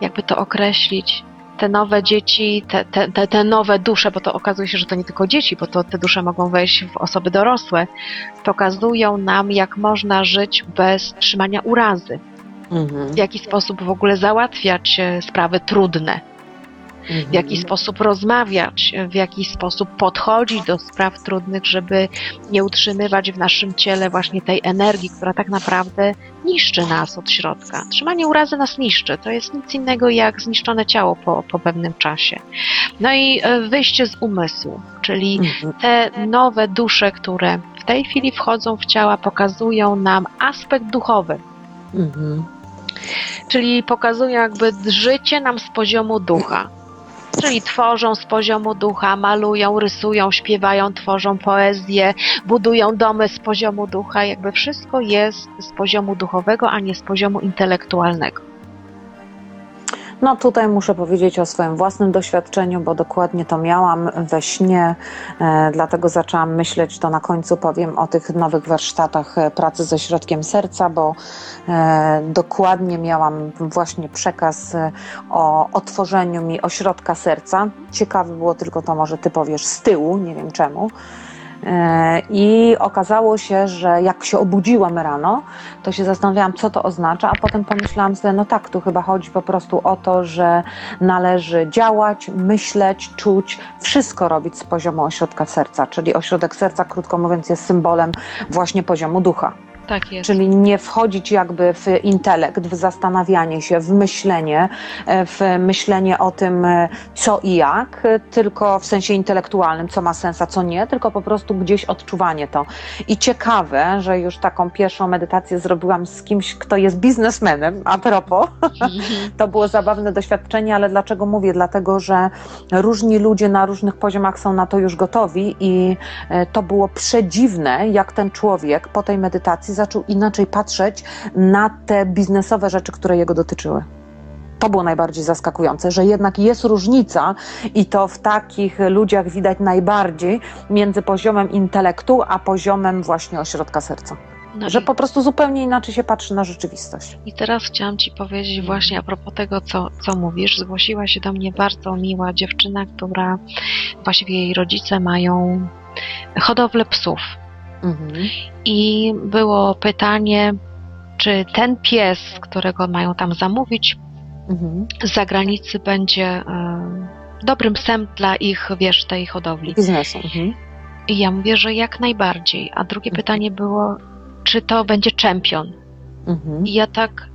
jakby to określić, te nowe dzieci, te, te, te, te nowe dusze, bo to okazuje się, że to nie tylko dzieci, bo to te dusze mogą wejść w osoby dorosłe, pokazują nam, jak można żyć bez trzymania urazy, Mhm. w jaki sposób w ogóle załatwiać e, sprawy trudne w jaki Mhm. sposób rozmawiać, w jaki sposób podchodzić do spraw trudnych, żeby nie utrzymywać w naszym ciele właśnie tej energii, która tak naprawdę niszczy nas od środka. Trzymanie urazy nas niszczy. To jest nic innego jak zniszczone ciało po, po pewnym czasie. No i e, wyjście z umysłu, czyli Mhm. te nowe dusze, które w tej chwili wchodzą w ciała, pokazują nam aspekt duchowy. Mhm. Czyli pokazują jakby życie nam z poziomu ducha. Czyli tworzą z poziomu ducha, malują, rysują, śpiewają, tworzą poezję, budują domy z poziomu ducha. Jakby wszystko jest z poziomu duchowego, a nie z poziomu intelektualnego. No tutaj muszę powiedzieć o swoim własnym doświadczeniu, bo dokładnie to miałam we śnie, e, dlatego zaczęłam myśleć, to na końcu powiem o tych nowych warsztatach e, pracy ze środkiem serca, bo e, dokładnie miałam właśnie przekaz o otworzeniu mi ośrodka serca. Ciekawe było tylko to, może ty powiesz z tyłu, nie wiem czemu. E, I okazało się, że jak się obudziłam rano, to się zastanawiałam, co to oznacza, a potem pomyślałam sobie, no tak, tu chyba chodzi po prostu o to, że należy działać, myśleć, czuć, wszystko robić z poziomu ośrodka serca, czyli ośrodek serca, krótko mówiąc, jest symbolem właśnie poziomu ducha. Tak jest. Czyli nie wchodzić jakby w intelekt, w zastanawianie się, w myślenie, e, w myślenie o tym, e, co i jak, tylko w sensie intelektualnym, co ma sens, a co nie, tylko po prostu gdzieś odczuwanie to. I ciekawe, że już taką pierwszą medytację zrobiłam z kimś, kto jest biznesmenem, a propos. Mhm. To było zabawne doświadczenie, ale dlaczego mówię? Dlatego, że różni ludzie na różnych poziomach są na to już gotowi i e, to było przedziwne, jak ten człowiek po tej medytacji zaczął inaczej patrzeć na te biznesowe rzeczy, które jego dotyczyły. To było najbardziej zaskakujące, że jednak jest różnica i to w takich ludziach widać najbardziej między poziomem intelektu a poziomem właśnie ośrodka serca. No Że i, po prostu zupełnie inaczej się patrzy na rzeczywistość. I teraz chciałam Ci powiedzieć właśnie a propos tego, co, co mówisz. Zgłosiła się do mnie bardzo miła dziewczyna, która właściwie jej rodzice mają hodowlę psów. Mhm. I było pytanie, czy ten pies, którego mają tam zamówić Mhm. z zagranicy, będzie e, dobrym psem dla ich, wiesz, tej hodowli. Biznesu. Mhm. I ja mówię, że jak najbardziej. A drugie Mhm. pytanie było, czy to będzie czempion? Mhm. I ja tak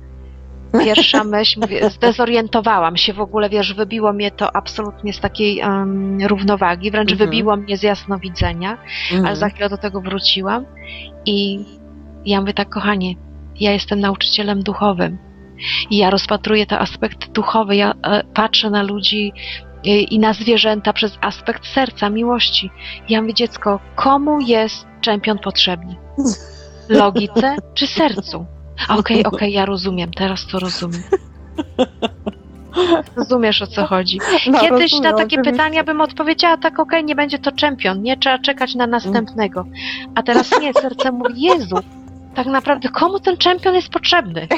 pierwsza myśl, mówię, zdezorientowałam się w ogóle, wiesz, wybiło mnie to absolutnie z takiej em, równowagi, wręcz Mhm. wybiło mnie z jasnowidzenia, Mhm. ale za chwilę do tego wróciłam i ja mówię tak, kochanie, ja jestem nauczycielem duchowym i ja rozpatruję te aspekty duchowe, ja e, patrzę na ludzi e, i na zwierzęta przez aspekt serca, miłości. Ja mówię, dziecko, komu jest czempion potrzebny? Logice czy sercu? Okej, okej, ja rozumiem, teraz to rozumiem. Rozumiesz o co chodzi. No, Kiedyś rozumiem, na takie oczywiście. pytania bym odpowiedziała tak, okej, nie będzie to czempion, nie trzeba czekać na następnego. A teraz nie, serce mówi, Jezu, tak naprawdę komu ten czempion jest potrzebny?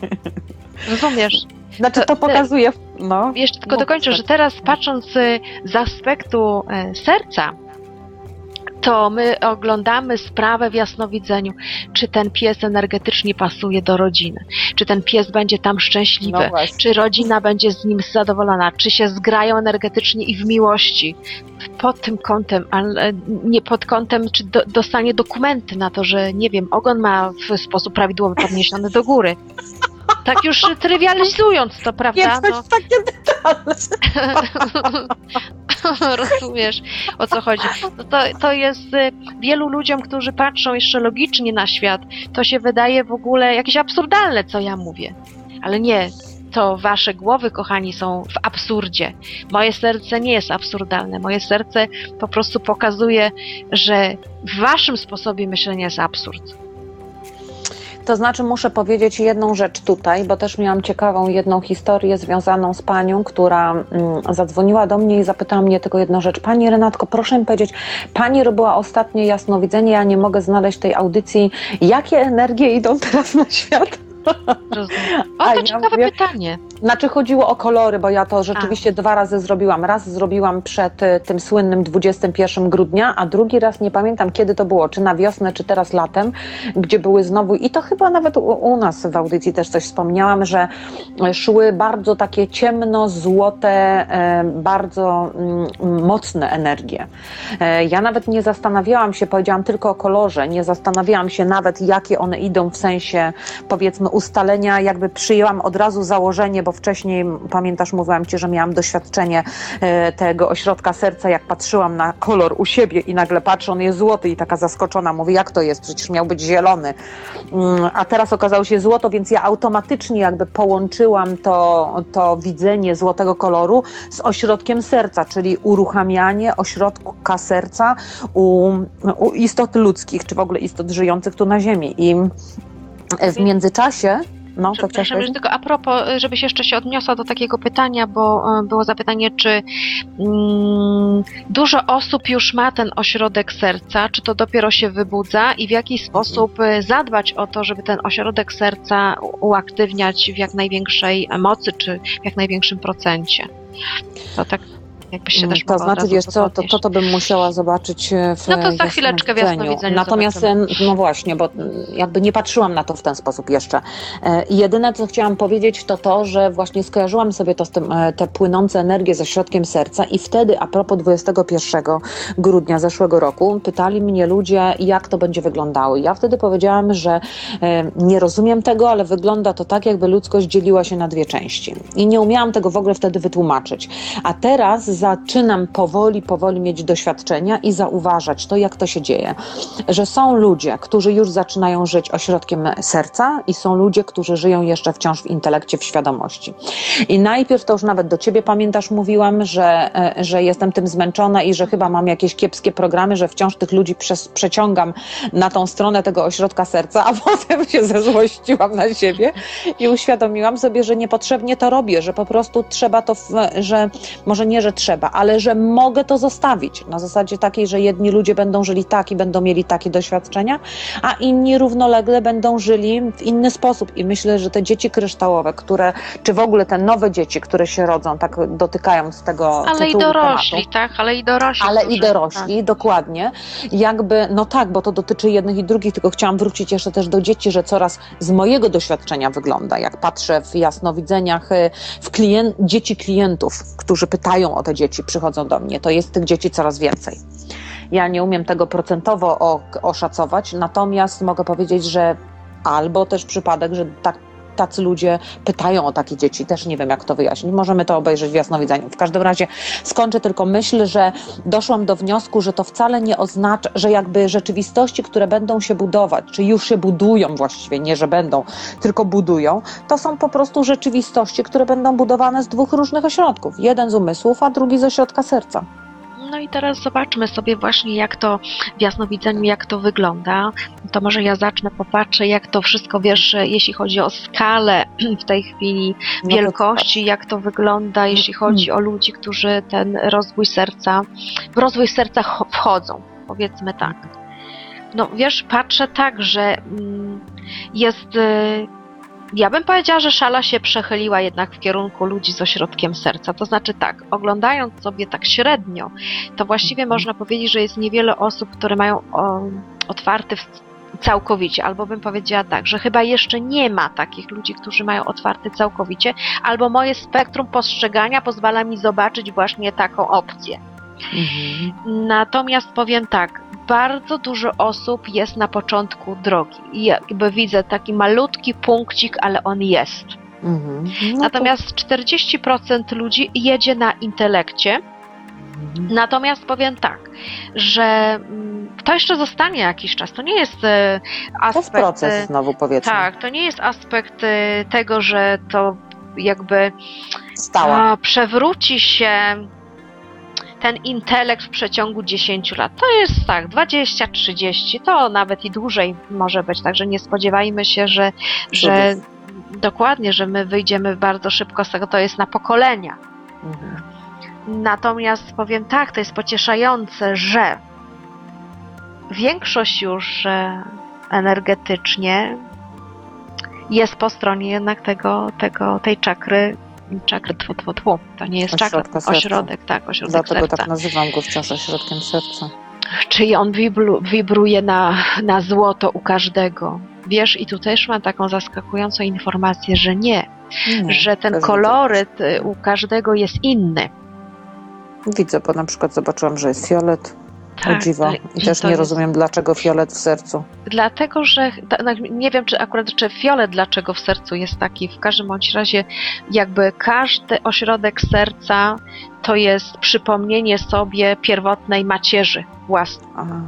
Rozumiesz? Znaczy To- to pokazuje, no. Jeszcze tylko dokończę, że teraz patrząc y, z aspektu y, serca, to my oglądamy sprawę w jasnowidzeniu, czy ten pies energetycznie pasuje do rodziny, czy ten pies będzie tam szczęśliwy, No czy rodzina będzie z nim zadowolona, czy się zgrają energetycznie i w miłości. Pod tym kątem, ale nie pod kątem, czy do, dostanie dokumenty na to, że nie wiem, ogon ma w sposób prawidłowy podniesiony do góry. Tak już trywializując to, prawda? Nie coś No. takie detale. Rozumiesz o co chodzi. No to, to jest y, wielu ludziom, którzy patrzą jeszcze logicznie na świat, to się wydaje w ogóle jakieś absurdalne, co ja mówię. Ale nie, to wasze głowy, kochani, są w absurdzie. Moje serce nie jest absurdalne. Moje serce po prostu pokazuje, że w waszym sposobie myślenia jest absurd. To znaczy muszę powiedzieć jedną rzecz tutaj, bo też miałam ciekawą jedną historię związaną z panią, która mm, zadzwoniła do mnie i zapytała mnie tylko jedną rzecz. Pani Renatko, proszę mi powiedzieć, pani robiła ostatnie jasnowidzenie, ja nie mogę znaleźć tej audycji. Jakie energie idą teraz na świat? Rozumiem. O, A to ja ciekawe mówię- pytanie. Znaczy chodziło o kolory, bo ja to rzeczywiście dwa razy zrobiłam. Raz zrobiłam przed y, tym słynnym 21 grudnia, a drugi raz nie pamiętam kiedy to było, czy na wiosnę, czy teraz latem, gdzie były znowu, i to chyba nawet u, u nas w audycji też coś wspomniałam, że y, szły bardzo takie ciemno-złote, e, bardzo mm, mocne energie. Ja nawet nie zastanawiałam się, powiedziałam tylko o kolorze, nie zastanawiałam się nawet jakie one idą w sensie powiedzmy ustalenia, jakby przyjęłam od razu założenie, bo wcześniej, pamiętasz, mówiłam Ci, że miałam doświadczenie e, tego ośrodka serca, jak patrzyłam na kolor u siebie i nagle patrzę, on jest złoty i taka zaskoczona, mówię, jak to jest, przecież miał być zielony. Mm, A teraz okazało się złoto, więc ja automatycznie jakby połączyłam to, to widzenie złotego koloru z ośrodkiem serca, czyli uruchamianie ośrodka serca u, u istot ludzkich, czy w ogóle istot żyjących tu na Ziemi. I w międzyczasie, no to Przepraszam, powiedzieć? tylko a propos, żebyś jeszcze się odniosła do takiego pytania, bo e, było zapytanie, czy mm, dużo osób już ma ten ośrodek serca, czy to dopiero się wybudza i w jaki sposób e, zadbać o to, żeby ten ośrodek serca uaktywniać w jak największej mocy, czy w jak największym procencie. To tak jakbyś się też To znaczy, wiesz co, to, to, to bym musiała zobaczyć e, w No to za chwileczkę w jasnowidzeniu. Natomiast, zobaczymy. e, no właśnie, bo jakby nie patrzyłam na to w ten sposób jeszcze. E, jedyne, co chciałam powiedzieć, to to, że właśnie skojarzyłam sobie to z tym, te płynące energie ze środkiem serca i wtedy, a propos 21 grudnia zeszłego roku, pytali mnie ludzie, jak to będzie wyglądało. Ja wtedy powiedziałam, że nie rozumiem tego, ale wygląda to tak, jakby ludzkość dzieliła się na dwie części. I nie umiałam tego w ogóle wtedy wytłumaczyć. A teraz zaczynam powoli, powoli mieć doświadczenia i zauważać to, jak to się dzieje. Że są ludzie, którzy już zaczynają żyć ośrodkiem serca i są ludzie, którzy żyją jeszcze wciąż w intelekcie, w świadomości. I najpierw to już nawet do ciebie pamiętasz, mówiłam, że, e, że jestem tym zmęczona i że chyba mam jakieś kiepskie programy, że wciąż tych ludzi przez, przeciągam na tą stronę tego ośrodka serca, a potem się zezłościłam na siebie i uświadomiłam sobie, że niepotrzebnie to robię, że po prostu trzeba to, że może nie, że trzeba, ale że mogę to zostawić. Na zasadzie takiej, że jedni ludzie będą żyli tak i będą mieli takie doświadczenia, a inni równolegle będą żyli w inny sposób. I myślę, że te dzieci kryształowe, które, czy w ogóle te nowe dzieci, które się rodzą, tak dotykając tego Ale i dorośli, tematu, tak? Ale i dorośli. ale i dorośli, dokładnie. Jakby, no tak, bo to dotyczy jednych i drugich, tylko chciałam wrócić jeszcze też do dzieci, że coraz z mojego doświadczenia wygląda, jak patrzę w jasnowidzeniach, y, w klien- dzieci klientów, którzy pytają o te dzieci, przychodzą do mnie, to jest tych dzieci coraz więcej. Ja nie umiem tego procentowo oszacować, natomiast mogę powiedzieć, że albo też przypadek, że tak tacy ludzie pytają o takie dzieci. Też nie wiem, jak to wyjaśnić. Możemy to obejrzeć w jasnowidzeniu. W każdym razie skończę tylko myśl, że doszłam do wniosku, że to wcale nie oznacza, że jakby rzeczywistości, które będą się budować, czy już się budują właściwie, nie że będą, tylko budują, to są po prostu rzeczywistości, które będą budowane z dwóch różnych ośrodków. Jeden z umysłów, a drugi z ośrodka serca. No i teraz zobaczmy sobie właśnie, jak to w jasnowidzeniu, jak to wygląda. To może ja zacznę, popatrzę, jak to wszystko, wiesz, jeśli chodzi o skalę w tej chwili No wielkości, jak to wygląda, jeśli chodzi o ludzi, którzy ten rozwój serca, w rozwój serca cho- wchodzą, powiedzmy tak. No wiesz, patrzę tak, że mm, jest y, Ja bym powiedziała, że szala się przechyliła jednak w kierunku ludzi z ośrodkiem serca. To znaczy tak, oglądając sobie tak średnio, to właściwie można powiedzieć, że jest niewiele osób, które mają o, otwarty całkowicie, albo bym powiedziała tak, że chyba jeszcze nie ma takich ludzi, którzy mają otwarty całkowicie, albo moje spektrum postrzegania pozwala mi zobaczyć właśnie taką opcję. Mhm. Natomiast powiem tak, bardzo dużo osób jest na początku drogi. I jakby widzę taki malutki punkcik, ale on jest. Mhm. No Natomiast 40% ludzi jedzie na intelekcie. to, mhm. Natomiast powiem tak, że mm, to jeszcze zostanie jakiś czas. To nie jest e, to jest aspekt. proces e, znowu powiedzmy. Tak, to nie jest aspekt e, tego, że to jakby Stała. a, przewróci się ten intelekt w przeciągu 10 lat. To jest tak, 20, 30, to nawet i dłużej może być, także nie spodziewajmy się, że, że dokładnie, że my wyjdziemy bardzo szybko z tego, to jest na pokolenia. Mhm. Natomiast powiem tak, to jest pocieszające, że większość już e, energetycznie jest po stronie jednak tego, tego tej czakry, czakry tfu, tfu, tfu. To nie jest czakra, ośrodek, tak, ośrodek Dlatego serca. tak nazywam go wciąż ośrodkiem serca. Czyli on wibru, wibruje na, na złoto u każdego. Wiesz, i tu też mam taką zaskakującą informację, że nie, Nie, że ten koloryt y, u każdego jest inny. Widzę. widzę, bo na przykład zobaczyłam, że jest fiolet. O dziwo. to- I też nie jest- rozumiem, dlaczego fiolet w sercu. Dlatego, że nie wiem, czy akurat czy fiolet dlaczego w sercu jest taki. W każdym bądź razie, jakby każdy ośrodek serca to jest przypomnienie sobie pierwotnej macierzy własnej. Aha.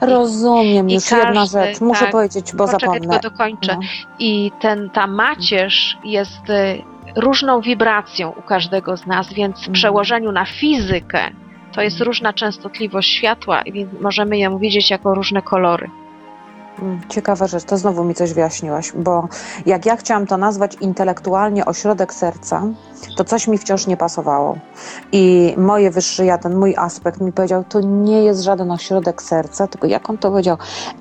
Rozumiem, i już jedna każdy, rzecz. Muszę tak. powiedzieć, bo Poczekaj, zapomnę. tylko dokończę. No. I ten, ta macierz jest y, różną wibracją u każdego z nas, więc w Mhm. przełożeniu na fizykę to jest różna częstotliwość światła, i więc możemy ją widzieć jako różne kolory. Mm, Ciekawa rzecz, to znowu mi coś wyjaśniłaś, bo jak ja chciałam to nazwać intelektualnie ośrodek serca, to coś mi wciąż nie pasowało. I moje wyższy ja, ten mój aspekt mi powiedział, to nie jest żaden ośrodek serca, tylko jak on to powiedział,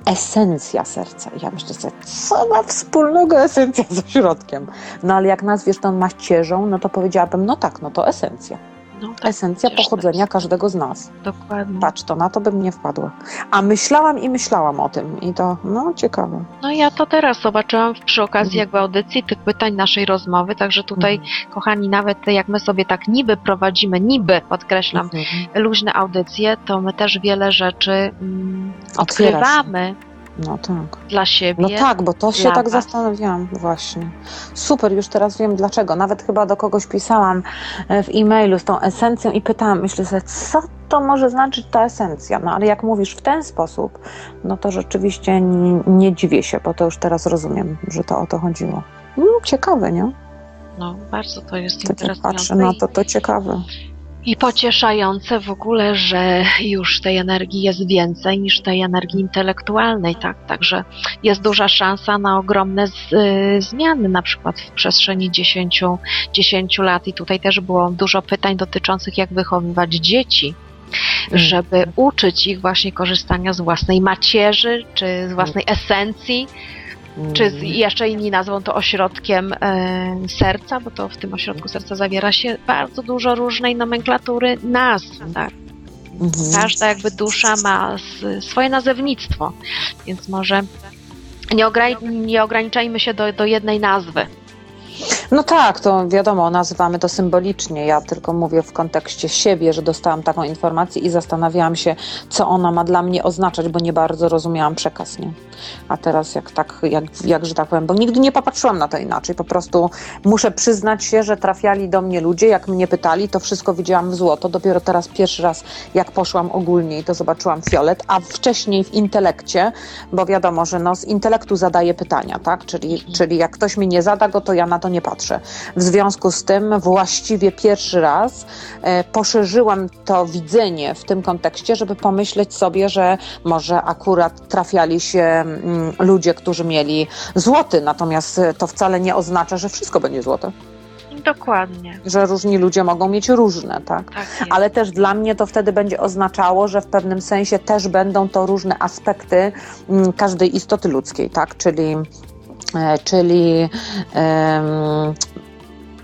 esencja serca. I ja myślę sobie, co ma wspólnego esencja z ośrodkiem? No ale jak nazwiesz to macierzą, no to powiedziałabym, no tak, no to esencja. No, tak, Esencja pochodzenia jest- każdego z nas. Dokładnie. Patrz, to na to bym nie wpadła. A myślałam i myślałam o tym i to, no ciekawe. No ja to teraz zobaczyłam przy okazji Mhm. jakby audycji tych pytań naszej rozmowy, także tutaj, Mhm. kochani, nawet jak my sobie tak niby prowadzimy, niby podkreślam, Mhm. luźne audycje, to my też wiele rzeczy mm, odkrywamy No tak. dla siebie. No tak, bo to się tak was. zastanawiałam właśnie. Super, już teraz wiem dlaczego. Nawet chyba do kogoś pisałam e, w e-mailu z tą esencją i pytałam, myślę sobie, co to może znaczyć ta esencja? No ale jak mówisz w ten sposób, no to rzeczywiście nie, nie dziwię się, bo to już teraz rozumiem, że to o to chodziło. No, ciekawe, nie? No, bardzo to jest To jak interesujące patrzę na to, to ciekawe. I pocieszające w ogóle, że już tej energii jest więcej niż tej energii intelektualnej, tak? Także jest duża szansa na ogromne z, y, zmiany, na przykład w przestrzeni 10, 10 lat. I tutaj też było dużo pytań dotyczących, jak wychowywać dzieci. Żeby uczyć ich właśnie korzystania z własnej macierzy, czy z własnej esencji, czy z, Mm. jeszcze inni nazwą to ośrodkiem e, serca, bo to w tym ośrodku serca zawiera się bardzo dużo różnej nomenklatury nazw. Tak? Mhm. Każda jakby dusza ma swoje nazewnictwo, więc może nie, ograni- nie ograniczajmy się do, do jednej nazwy. No tak, to wiadomo, nazywamy to symbolicznie. Ja tylko mówię w kontekście siebie, że dostałam taką informację i zastanawiałam się, co ona ma dla mnie oznaczać, bo nie bardzo rozumiałam przekaz, nie? A teraz jak tak, jak, jak że tak powiem, bo nigdy nie popatrzyłam na to inaczej. Po prostu muszę przyznać się, że trafiali do mnie ludzie, jak mnie pytali, to wszystko widziałam w złoto. Dopiero teraz pierwszy raz, jak poszłam ogólnie i to zobaczyłam fiolet, a wcześniej w intelekcie, bo wiadomo, że no, z intelektu zadaję pytania, tak? Czyli, czyli jak ktoś mi nie zada go, to ja na to nie patrzę. W związku z tym właściwie pierwszy raz e, poszerzyłam to widzenie w tym kontekście, żeby pomyśleć sobie, że może akurat trafiali się mm, ludzie, którzy mieli złoty, natomiast to wcale nie oznacza, że wszystko będzie złote, Dokładnie. że różni ludzie mogą mieć różne, tak? Tak. Ale też dla mnie to wtedy będzie oznaczało, że w pewnym sensie też będą to różne aspekty mm, każdej istoty ludzkiej, tak? Czyli czyli em,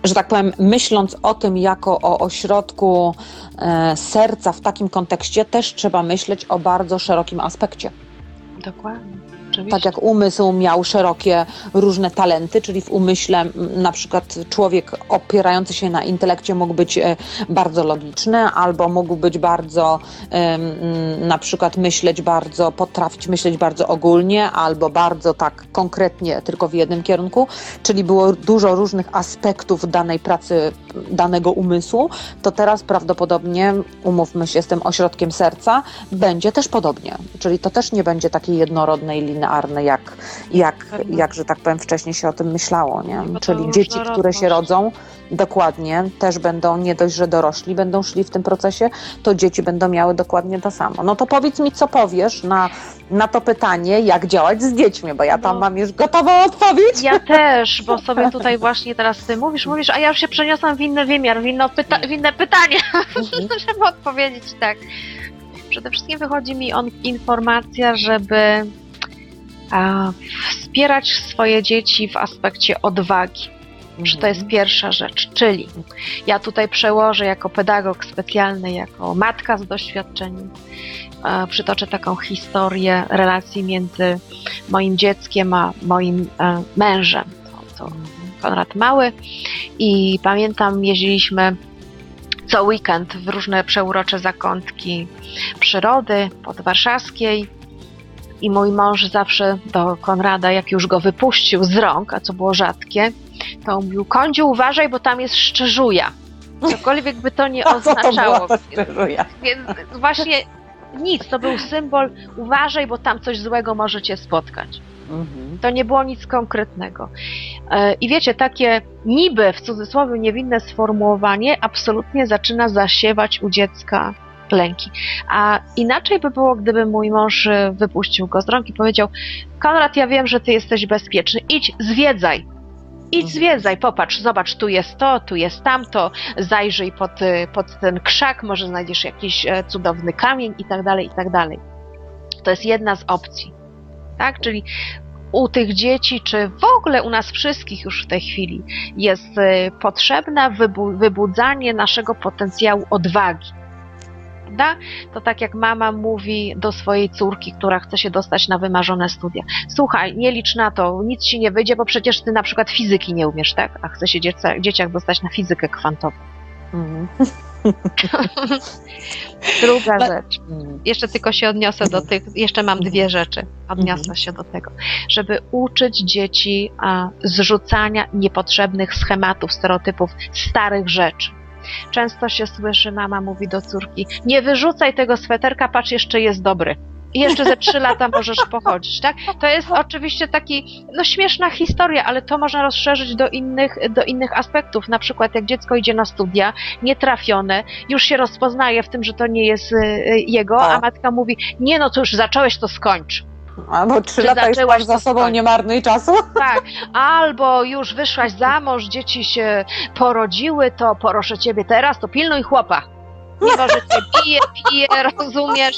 że tak powiem, myśląc o tym jako o ośrodku e, serca w takim kontekście, też trzeba myśleć o bardzo szerokim aspekcie. Dokładnie. Oczywiście. Tak jak umysł miał szerokie różne talenty, czyli w umyśle na przykład człowiek opierający się na intelekcie mógł być e, bardzo logiczny, albo mógł być bardzo na przykład myśleć bardzo, potrafić myśleć bardzo ogólnie, albo bardzo tak konkretnie tylko w jednym kierunku, czyli było dużo różnych aspektów danej pracy, danego umysłu, to teraz prawdopodobnie, umówmy się z tym ośrodkiem serca, będzie też podobnie. Czyli to też nie będzie takiej jednorodnej, linearne, jak, jak, Pewnie. jak, że tak powiem, wcześniej się o tym myślało. Nie? Czyli dzieci, które się rodzą, dokładnie, też będą, nie dość, że dorośli będą szli w tym procesie, to dzieci będą miały dokładnie to samo. No to powiedz mi, co powiesz na, na to pytanie, jak działać z dziećmi, bo ja tam No. mam już gotową odpowiedź. Ja też, bo sobie tutaj właśnie teraz ty mówisz, mówisz, a ja już się przeniosłam w inny wymiar, w, inno pyta- w inne pytanie, żeby odpowiedzieć tak. Przede wszystkim wychodzi mi on informacja, żeby wspierać swoje dzieci w aspekcie odwagi. Że to jest pierwsza rzecz, czyli ja tutaj przełożę jako pedagog specjalny, jako matka z doświadczeniem, przytoczę taką historię relacji między moim dzieckiem a moim e, mężem. To, to Konrad Mały i pamiętam jeździliśmy co weekend w różne przeurocze zakątki przyrody podwarszawskiej i mój mąż zawsze do Konrada, jak już go wypuścił z rąk, a co było rzadkie, to mówił, kądziu uważaj, bo tam jest szczerzuja. Cokolwiek by to nie oznaczało. to szczeruję. Więc właśnie nic, to był symbol uważaj, bo tam coś złego może cię spotkać. Mhm. To nie było nic konkretnego. E, I wiecie, takie niby w cudzysłowie niewinne sformułowanie absolutnie zaczyna zasiewać u dziecka lęki. A inaczej by było, gdyby mój mąż e, wypuścił go z rąk i powiedział: Konrad, ja wiem, że ty jesteś bezpieczny, idź, zwiedzaj. Idź, Mhm. zwiedzaj, popatrz, zobacz, tu jest to, tu jest tamto, zajrzyj pod, y, pod ten krzak, może znajdziesz jakiś e, cudowny kamień i tak dalej, i tak dalej. To jest jedna z opcji, tak? Czyli u tych dzieci, czy w ogóle u nas wszystkich już w tej chwili jest e, potrzebne wybu- wybudzanie naszego potencjału odwagi. Prawda? To tak jak mama mówi do swojej córki, która chce się dostać na wymarzone studia. Słuchaj, nie licz na to, nic ci nie wyjdzie, bo przecież ty na przykład fizyki nie umiesz, tak? A chce się dzieca, dzieciak dostać na fizykę kwantową. Mhm. Druga No- rzecz. Mhm. Jeszcze tylko się odniosę do tych, jeszcze mam dwie rzeczy. Odniosę się do tego, żeby uczyć dzieci a, zrzucania niepotrzebnych schematów, stereotypów, starych rzeczy. Często się słyszy, mama mówi do córki, nie wyrzucaj tego sweterka, patrz, jeszcze jest dobry. I jeszcze ze trzy lata możesz pochodzić, tak? To jest oczywiście taki, no śmieszna historia, ale to można rozszerzyć do innych, do innych aspektów. Na przykład jak dziecko idzie na studia, nietrafione, już się rozpoznaje w tym, że to nie jest y, jego, a Tak. matka mówi, nie no, to już zacząłeś, to skończ. Albo trzy Czy lata już masz za sobą, skończyć? nie marnuj czasu. Tak, albo już wyszłaś za mąż, dzieci się porodziły, to proszę ciebie teraz, to pilnuj chłopa. Mimo, że cię bije, pije, rozumiesz,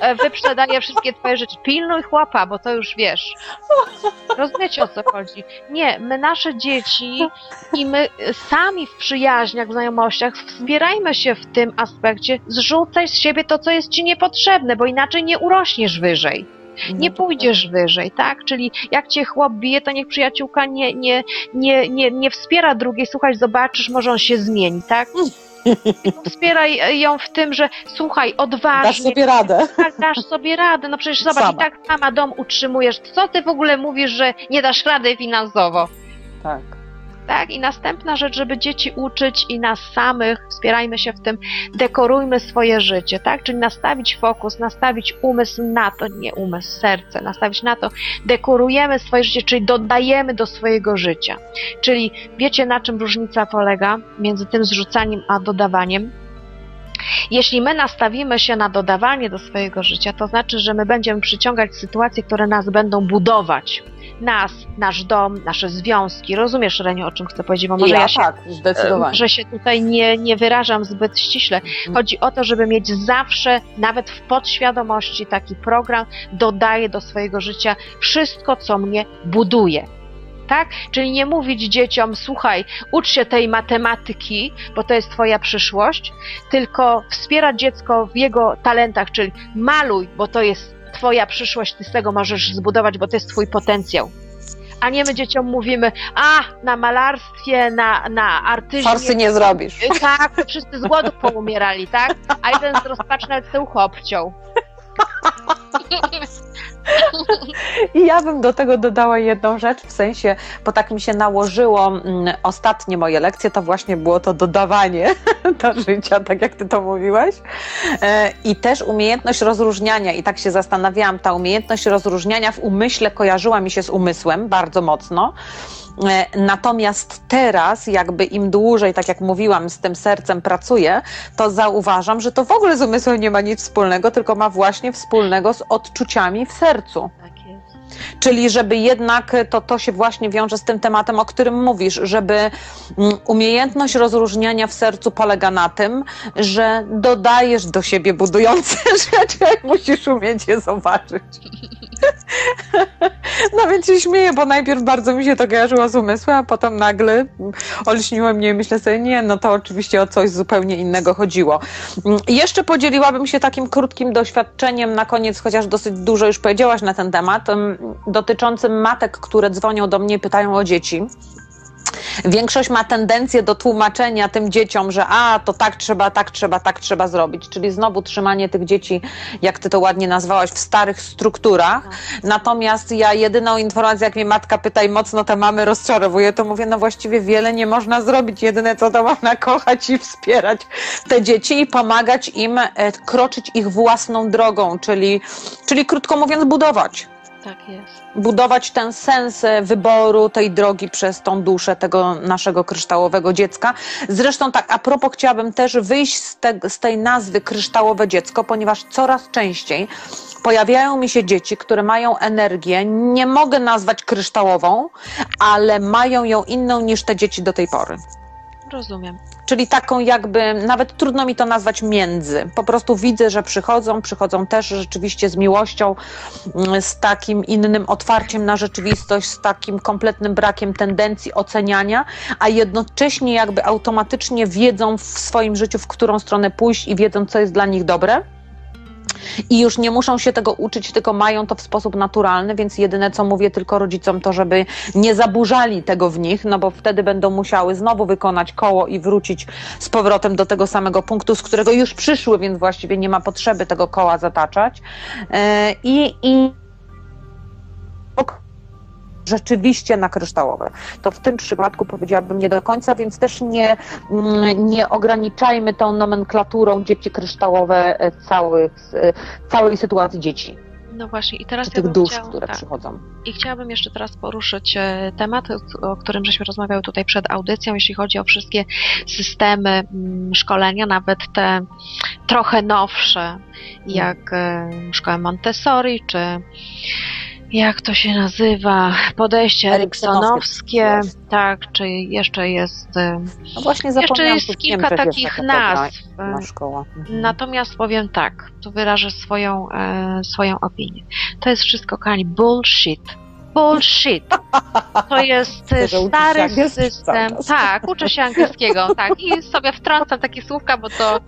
e, wyprzedaje wszystkie twoje rzeczy. Pilnuj chłopa, bo to już wiesz. Rozumiecie o co chodzi? Nie, my nasze dzieci i my sami w przyjaźniach, w znajomościach wspierajmy się w tym aspekcie. Zrzucaj z siebie to, co jest ci niepotrzebne, bo inaczej nie urośniesz wyżej nie pójdziesz wyżej, tak? Czyli jak cię chłop bije, to niech przyjaciółka nie, nie, nie, nie, nie wspiera drugiej, słuchaj, zobaczysz, może on się zmieni, tak? Tylko Wspieraj ją w tym, że słuchaj, Dasz odważnie, sobie radę. tak, dasz sobie radę, no przecież zobacz, Sama. i tak sama dom utrzymujesz, co ty w ogóle mówisz, że nie dasz rady finansowo? Tak. Tak, i następna rzecz, żeby dzieci uczyć i nas samych, wspierajmy się w tym, dekorujmy swoje życie, tak? Czyli nastawić fokus, nastawić umysł na to, nie umysł, serce, nastawić na to, dekorujemy swoje życie, czyli dodajemy do swojego życia. Czyli wiecie, na czym różnica polega między tym zrzucaniem a dodawaniem? Jeśli my nastawimy się na dodawanie do swojego życia, to znaczy, że my będziemy przyciągać sytuacje, które nas będą budować. Nas, nasz dom, nasze związki. Rozumiesz, Reniu, o czym chcę powiedzieć? Bo może ja, ja się tak, zdecydowanie. że się tutaj nie, nie wyrażam zbyt ściśle. Mhm. Chodzi o to, żeby mieć zawsze, nawet w podświadomości, taki program, dodaję do swojego życia wszystko, co mnie buduje. Tak? Czyli nie mówić dzieciom, słuchaj, ucz się tej matematyki, bo to jest twoja przyszłość, tylko wspierać dziecko w jego talentach, czyli maluj, bo to jest twoja przyszłość, ty z tego możesz zbudować, bo to jest twój potencjał. A nie my dzieciom mówimy, a na malarstwie, na, na artyzmie. Forsy nie zrobisz. Tak, to wszyscy z głodu poumierali, tak? A jeden z rozpaczy nawet te ucho obciął. I ja bym do tego dodała jedną rzecz, w sensie, bo tak mi się nałożyło mm, ostatnie moje lekcje, to właśnie było to dodawanie do życia, tak jak ty to mówiłaś. E, I też umiejętność rozróżniania, i tak się zastanawiałam, ta umiejętność rozróżniania w umyśle kojarzyła mi się z umysłem bardzo mocno. E, Natomiast teraz, jakby im dłużej, tak jak mówiłam, z tym sercem pracuję, to zauważam, że to w ogóle z umysłem nie ma nic wspólnego, tylko ma właśnie wspólnego z odczuciami w sercu. Tak. Czyli żeby jednak to, to się właśnie wiąże z tym tematem, o którym mówisz, żeby mm, umiejętność rozróżniania w sercu polega na tym, że dodajesz do siebie budujące rzeczy, jak musisz umieć je zobaczyć. No więc się śmieję, bo najpierw bardzo mi się to kojarzyło z umysłem, a potem nagle olśniło mnie i myślę sobie, nie, no to oczywiście o coś zupełnie innego chodziło. Mm, Jeszcze podzieliłabym się takim krótkim doświadczeniem na koniec, chociaż dosyć dużo już powiedziałaś na ten temat, em, dotyczącym matek, które dzwonią do mnie i pytają o dzieci. Większość ma tendencję do tłumaczenia tym dzieciom, że a, to tak trzeba, tak trzeba, tak trzeba zrobić. Czyli znowu trzymanie tych dzieci, jak ty to ładnie nazwałaś, w starych strukturach. Natomiast ja jedyną informację, jak mnie matka pyta i mocno te mamy rozczarowuje, to mówię, no właściwie wiele nie można zrobić. Jedyne co to można kochać i wspierać te dzieci i pomagać im e, kroczyć ich własną drogą, czyli, czyli krótko mówiąc budować Tak jest. budować ten sens e, wyboru tej drogi przez tą duszę tego naszego kryształowego dziecka. Zresztą tak, a propos chciałabym też wyjść z, te, z tej nazwy kryształowe dziecko, ponieważ coraz częściej pojawiają mi się dzieci, które mają energię, nie mogę nazwać kryształową, ale mają ją inną niż te dzieci do tej pory. Rozumiem. Czyli taką jakby, nawet trudno mi to nazwać między. Po prostu widzę, że przychodzą, przychodzą też rzeczywiście z miłością, mm, z takim innym otwarciem na rzeczywistość, z takim kompletnym brakiem tendencji oceniania, a jednocześnie jakby automatycznie wiedzą w swoim życiu, w którą stronę pójść i wiedzą, co jest dla nich dobre. I już nie muszą się tego uczyć, tylko mają to w sposób naturalny, więc jedyne co mówię tylko rodzicom to, żeby nie zaburzali tego w nich, no bo wtedy będą musiały znowu wykonać koło i wrócić z powrotem do tego samego punktu, z którego już przyszły, więc właściwie nie ma potrzeby tego koła zataczać. E, I, i rzeczywiście na kryształowe. To w tym przypadku powiedziałabym nie do końca, więc też nie, mm, nie ograniczajmy tą nomenklaturą dzieci kryształowe e, całych, e, całej sytuacji dzieci, No właśnie, i teraz ja tych bym dusz, które tak. przychodzą. I chciałabym jeszcze teraz poruszyć e, temat, o którym żeśmy rozmawiały tutaj przed audycją, jeśli chodzi o wszystkie systemy mm, szkolenia, nawet te trochę nowsze, jak e, szkoła Montessori, czy jak to się nazywa, podejście Eriksonowskie. tak, czy jeszcze jest, e, No właśnie jeszcze jest kilka wiem, takich nazw. inna szkoła. Mhm. Natomiast powiem tak, tu wyrażę swoją, e, swoją opinię. To jest wszystko, kochani, bullshit. Bullshit. To jest stary system. Tak, uczę się angielskiego, tak. I sobie wtrącam takie słówka, bo to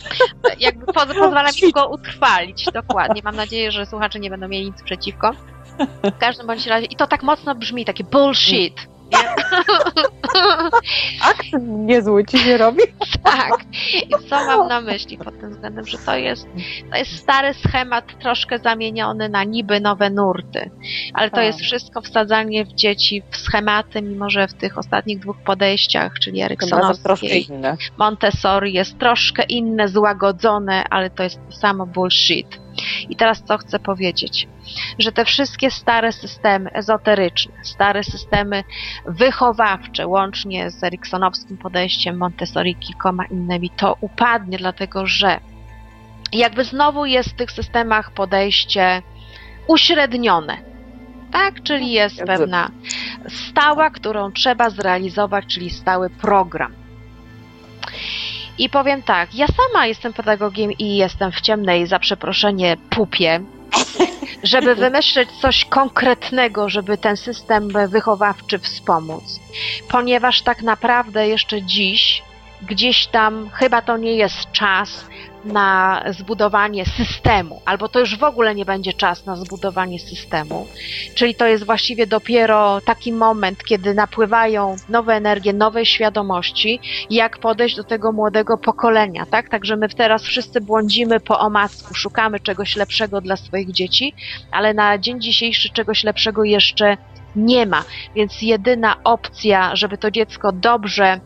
jakby po, pozwala mi go utrwalić. Dokładnie. Mam nadzieję, że słuchacze nie będą mieli nic przeciwko. W każdym bądź razie, i to tak mocno brzmi, takie bullshit. Nie? Akcent niezły ci nie robi? Tak. I co mam na myśli pod tym względem, że to jest, to jest stary schemat troszkę zamieniony na niby nowe nurty. Ale to Tak. jest wszystko wsadzanie w dzieci w schematy, mimo że w tych ostatnich dwóch podejściach, czyli Eriksonowskiej, inne. Montessori jest troszkę inne, złagodzone, ale to jest samo bullshit. I teraz co chcę powiedzieć? Że te wszystkie stare systemy ezoteryczne, stare systemy wychowawcze, łącznie z eriksonowskim podejściem Montessori, kilkoma innymi, to upadnie, dlatego że jakby znowu jest w tych systemach podejście uśrednione. Tak, czyli jest pewna stała, którą trzeba zrealizować, czyli stały program. I powiem tak, ja sama jestem pedagogiem i jestem w ciemnej, za przeproszenie, pupie. żeby wymyśleć coś konkretnego, żeby ten system wychowawczy wspomóc. Ponieważ tak naprawdę jeszcze dziś gdzieś tam chyba to nie jest czas na zbudowanie systemu, albo to już w ogóle nie będzie czas na zbudowanie systemu. Czyli to jest właściwie dopiero taki moment, kiedy napływają nowe energie, nowe świadomości, jak podejść do tego młodego pokolenia, tak? Także my teraz wszyscy błądzimy po omacku, szukamy czegoś lepszego dla swoich dzieci, ale na dzień dzisiejszy czegoś lepszego jeszcze nie ma. Więc jedyna opcja, żeby to dziecko dobrze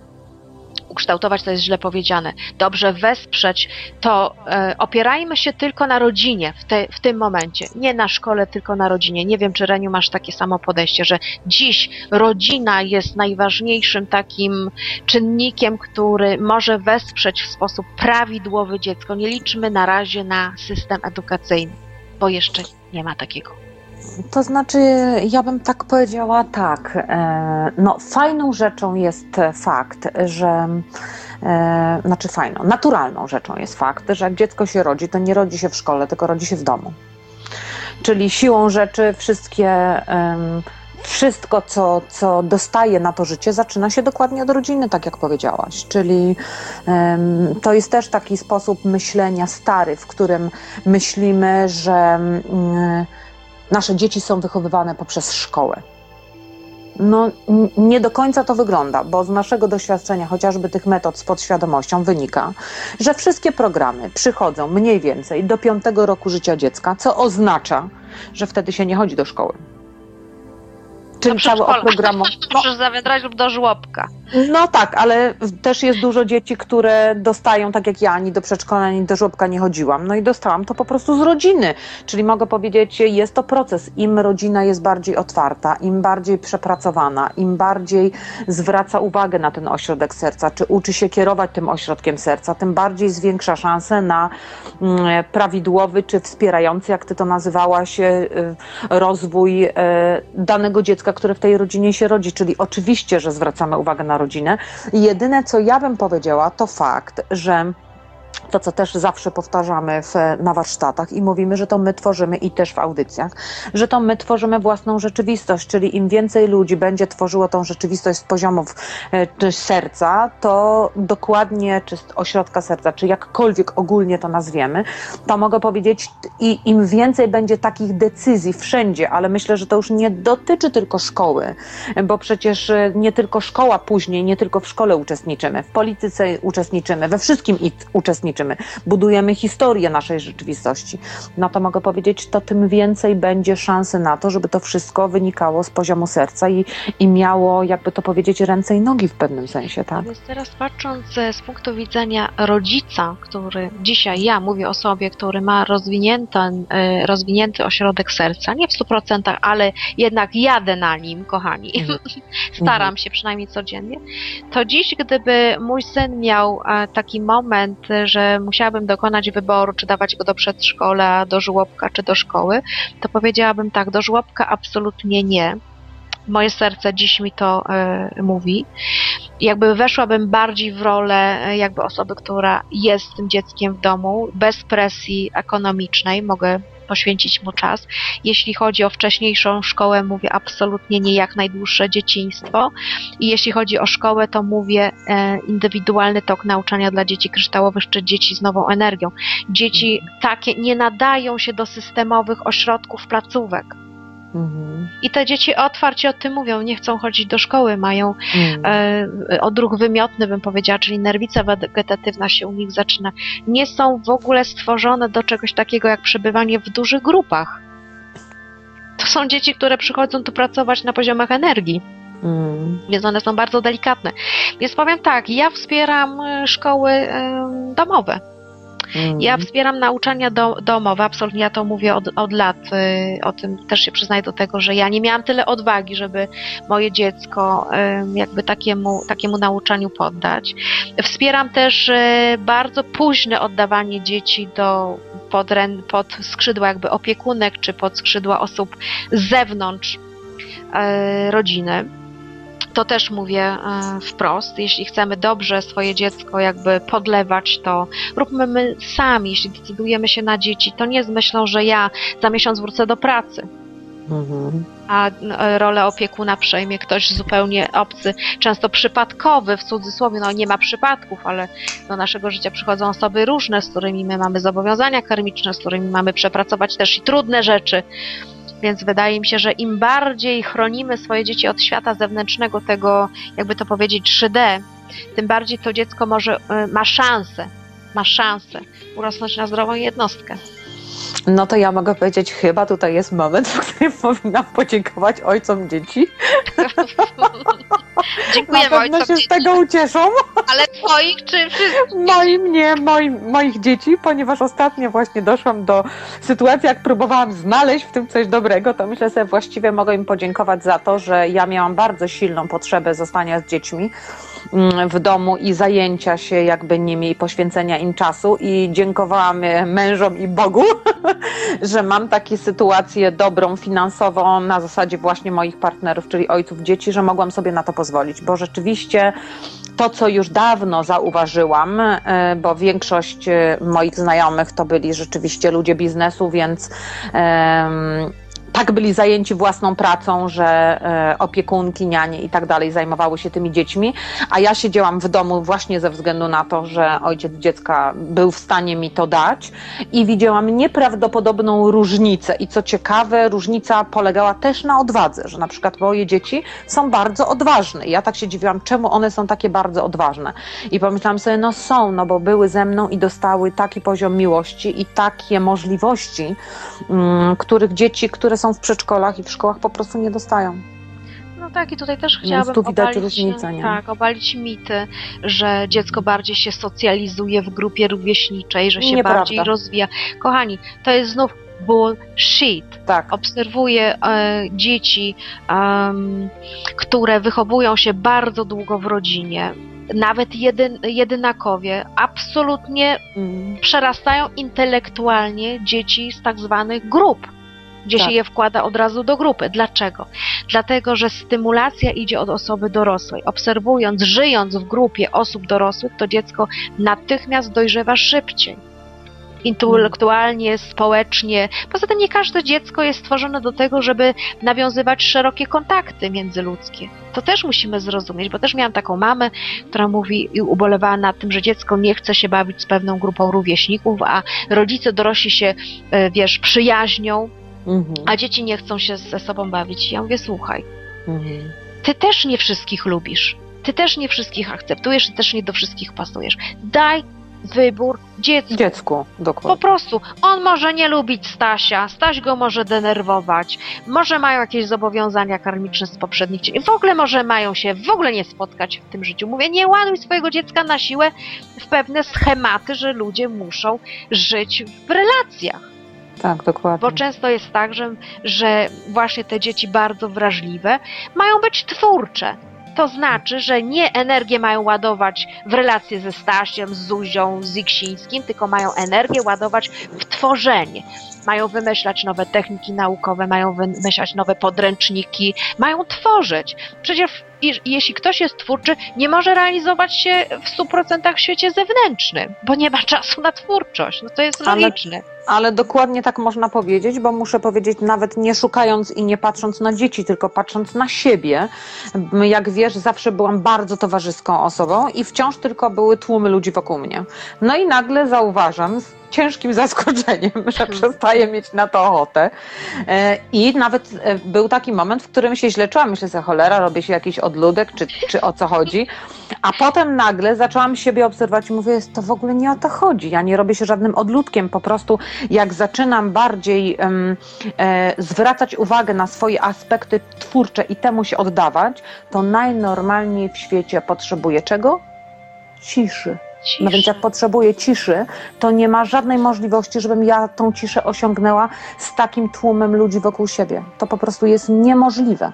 ukształtować, to jest źle powiedziane, dobrze wesprzeć, to e, opierajmy się tylko na rodzinie w, te, w tym momencie. Nie na szkole, tylko na rodzinie. Nie wiem, czy Reniu masz takie samo podejście, że dziś rodzina jest najważniejszym takim czynnikiem, który może wesprzeć w sposób prawidłowy dziecko. Nie liczmy na razie na system edukacyjny, bo jeszcze nie ma takiego. To znaczy, ja bym tak powiedziała tak. e, No, fajną rzeczą jest fakt, że. E, znaczy, fajną, naturalną rzeczą jest fakt, że jak dziecko się rodzi, to nie rodzi się w szkole, tylko rodzi się w domu. Czyli siłą rzeczy wszystkie. Wszystko, co, co dostaje na to życie, zaczyna się dokładnie od rodziny, tak jak powiedziałaś. Czyli to jest też taki sposób myślenia stary, w którym myślimy, że mm, nasze dzieci są wychowywane poprzez szkołę. No, nie do końca to wygląda, bo z naszego doświadczenia, chociażby tych metod z podświadomością, wynika, że wszystkie programy przychodzą mniej więcej do piątego roku życia dziecka, co oznacza, że wtedy się nie chodzi do szkoły. Czyli Do całe oprogramowanie. Możesz zawędrać lub do żłobka. No tak, ale też jest dużo dzieci, które dostają, tak jak ja, ani do przedszkola, ani do żłobka nie chodziłam. No i dostałam to po prostu z rodziny. Czyli mogę powiedzieć, jest to proces. Im rodzina jest bardziej otwarta, im bardziej przepracowana, im bardziej zwraca uwagę na ten ośrodek serca, czy uczy się kierować tym ośrodkiem serca, tym bardziej zwiększa szanse na mm, prawidłowy czy wspierający, jak ty to nazywałaś, e, rozwój e, danego dziecka, które w tej rodzinie się rodzi. Czyli oczywiście, że zwracamy uwagę na rodzinę. Jedyne, co ja bym powiedziała, to fakt, że to, co też zawsze powtarzamy w, na warsztatach i mówimy, że to my tworzymy i też w audycjach, że to my tworzymy własną rzeczywistość, czyli im więcej ludzi będzie tworzyło tą rzeczywistość z poziomów e, serca, to dokładnie, czy z ośrodka serca, czy jakkolwiek ogólnie to nazwiemy, to mogę powiedzieć, i im więcej będzie takich decyzji wszędzie, ale myślę, że to już nie dotyczy tylko szkoły, bo przecież e, nie tylko szkoła później, nie tylko w szkole uczestniczymy, w polityce uczestniczymy, we wszystkim i uczestniczymy, budujemy historię naszej rzeczywistości. No to mogę powiedzieć, to tym więcej będzie szansy na to, żeby to wszystko wynikało z poziomu serca i, i miało, jakby to powiedzieć, ręce i nogi w pewnym sensie, tak? Więc teraz patrząc e, z punktu widzenia rodzica, który dzisiaj ja mówię o sobie, który ma rozwinięty, e, rozwinięty ośrodek serca, nie w 100%, ale jednak jadę na nim, kochani, Mhm. staram się przynajmniej codziennie, to dziś gdyby mój syn miał e, taki moment, że musiałabym dokonać wyboru, czy dawać go do przedszkola, do żłobka, czy do szkoły, to powiedziałabym tak, do żłobka absolutnie nie. Moje serce dziś mi to e, mówi jakby weszłabym bardziej w rolę e, jakby osoby, która jest tym dzieckiem w domu, bez presji ekonomicznej, mogę poświęcić mu czas. Jeśli chodzi o wcześniejszą szkołę, mówię absolutnie nie jak najdłuższe dzieciństwo. I jeśli chodzi o szkołę, to mówię e, indywidualny tok nauczania dla dzieci kryształowych czy dzieci z nową energią. Dzieci takie nie nadają się do systemowych ośrodków placówek. Mhm. I te dzieci otwarcie o tym mówią, nie chcą chodzić do szkoły, mają Mhm. e, odruch wymiotny, bym powiedziała, czyli nerwica wegetatywna się u nich zaczyna, nie są w ogóle stworzone do czegoś takiego jak przebywanie w dużych grupach. To są dzieci, które przychodzą tu pracować na poziomach energii, Mhm. więc one są bardzo delikatne. Więc powiem tak, ja wspieram e, szkoły e, domowe. Mhm. Ja wspieram nauczania do, domowe, absolutnie ja to mówię od, od lat, y, o tym też się przyznaję do tego, że ja nie miałam tyle odwagi, żeby moje dziecko jakby takiemu, takiemu nauczaniu poddać. Wspieram też y, bardzo późne oddawanie dzieci do pod, pod skrzydła jakby opiekunek, czy pod skrzydła osób z zewnątrz y, rodziny. To też mówię e, wprost, jeśli chcemy dobrze swoje dziecko jakby podlewać, to róbmy my sami, jeśli decydujemy się na dzieci, to nie z myślą, że ja za miesiąc wrócę do pracy, Mhm. a e, rolę opiekuna przejmie ktoś zupełnie obcy, często przypadkowy, w cudzysłowie, no nie ma przypadków, ale do naszego życia przychodzą osoby różne, z którymi my mamy zobowiązania karmiczne, z którymi mamy przepracować też i trudne rzeczy. Więc wydaje mi się, że im bardziej chronimy swoje dzieci od świata zewnętrznego, tego, jakby to powiedzieć, 3D, tym bardziej to dziecko może e, ma szansę, ma szansę urosnąć na zdrową jednostkę. No to ja mogę powiedzieć, chyba tutaj jest moment, w którym powinnam podziękować ojcom dzieci. Dziękujemy Na pewno się z dzieci, tego ucieszą. ale twoich czy wszystkich? Moim, nie, moim, moich dzieci, ponieważ ostatnio właśnie doszłam do sytuacji, jak próbowałam znaleźć w tym coś dobrego, to myślę sobie właściwie mogę im podziękować za to, że ja miałam bardzo silną potrzebę zostania z dziećmi w domu i zajęcia się jakby nimi i poświęcenia im czasu. I dziękowałam e, mężom i Bogu, że mam takie sytuację dobrą finansowo na zasadzie właśnie moich partnerów, czyli ojców dzieci, że mogłam sobie na to pozwolić, bo rzeczywiście to, co już dawno zauważyłam, e, bo większość e, moich znajomych to byli rzeczywiście ludzie biznesu, więc tak byli zajęci własną pracą, że e, opiekunki, nianie i tak dalej zajmowały się tymi dziećmi, a ja siedziałam w domu właśnie ze względu na to, że ojciec dziecka był w stanie mi to dać i widziałam nieprawdopodobną różnicę. I co ciekawe, różnica polegała też na odwadze, że na przykład moje dzieci są bardzo odważne. I ja tak się dziwiłam, czemu one są takie bardzo odważne. I pomyślałam sobie, no są, no bo były ze mną i dostały taki poziom miłości i takie możliwości, mm, których dzieci, które są w przedszkolach i w szkołach po prostu nie dostają. No tak, i tutaj też Więc chciałabym tu widać obalić, różnicę, nie? Tak, obalić mity, że dziecko bardziej się socjalizuje w grupie rówieśniczej, że się Nieprawda. bardziej rozwija. Kochani, to jest znów bullshit. Tak. Obserwuję e, dzieci, które wychowują się bardzo długo w rodzinie. Nawet jedyn, jedynakowie absolutnie Mm. przerastają intelektualnie dzieci z tak zwanych grup, gdzie Tak. się je wkłada od razu do grupy. Dlaczego? Dlatego, że stymulacja idzie od osoby dorosłej. Obserwując, żyjąc w grupie osób dorosłych, to dziecko natychmiast dojrzewa szybciej. Intelektualnie, społecznie. Poza tym nie każde dziecko jest stworzone do tego, żeby nawiązywać szerokie kontakty międzyludzkie. To też musimy zrozumieć, bo też miałam taką mamę, która mówi i ubolewała nad tym, że dziecko nie chce się bawić z pewną grupą rówieśników, a rodzice dorośli się, e, wiesz, przyjaźnią, Mhm. a dzieci nie chcą się ze sobą bawić. Ja mówię, słuchaj, Mhm. ty też nie wszystkich lubisz, ty też nie wszystkich akceptujesz, ty też nie do wszystkich pasujesz. Daj wybór dziecku. Dziecku, Po dokładnie. prostu on może nie lubić Stasia, Staś go może denerwować, może mają jakieś zobowiązania karmiczne z poprzednich dzieci, w ogóle może mają się w ogóle nie spotkać w tym życiu. Mówię, nie ładuj swojego dziecka na siłę w pewne schematy, że ludzie muszą żyć w relacjach. Tak, dokładnie. Bo często jest tak, że, że właśnie te dzieci bardzo wrażliwe mają być twórcze. To znaczy, że nie energię mają ładować w relacje ze Stasiem, z Zuzią, z Iksińskim, tylko mają energię ładować w tworzenie. Mają wymyślać nowe techniki naukowe, mają wymyślać nowe podręczniki, mają tworzyć. Przecież jeśli ktoś jest twórczy, nie może realizować się w 100% w świecie zewnętrznym, bo nie ma czasu na twórczość. No to jest logiczne. Ale dokładnie tak można powiedzieć, bo muszę powiedzieć, nawet nie szukając i nie patrząc na dzieci, tylko patrząc na siebie. Jak wiesz, zawsze byłam bardzo towarzyską osobą i wciąż tylko były tłumy ludzi wokół mnie. No i nagle zauważam ciężkim zaskoczeniem, że przestaję mieć na to ochotę. E, I nawet e, był taki moment, w którym się źle czułam. Myślę sobie, cholera, robię się jakiś odludek, czy, czy o co chodzi. A potem nagle zaczęłam siebie obserwować i mówię, to w ogóle nie o to chodzi. Ja nie robię się żadnym odludkiem. Po prostu jak zaczynam bardziej em, e, zwracać uwagę na swoje aspekty twórcze i temu się oddawać, to najnormalniej w świecie potrzebuję czego? Ciszy. No więc jak potrzebuję ciszy, to nie ma żadnej możliwości, żebym ja tą ciszę osiągnęła z takim tłumem ludzi wokół siebie. To po prostu jest niemożliwe.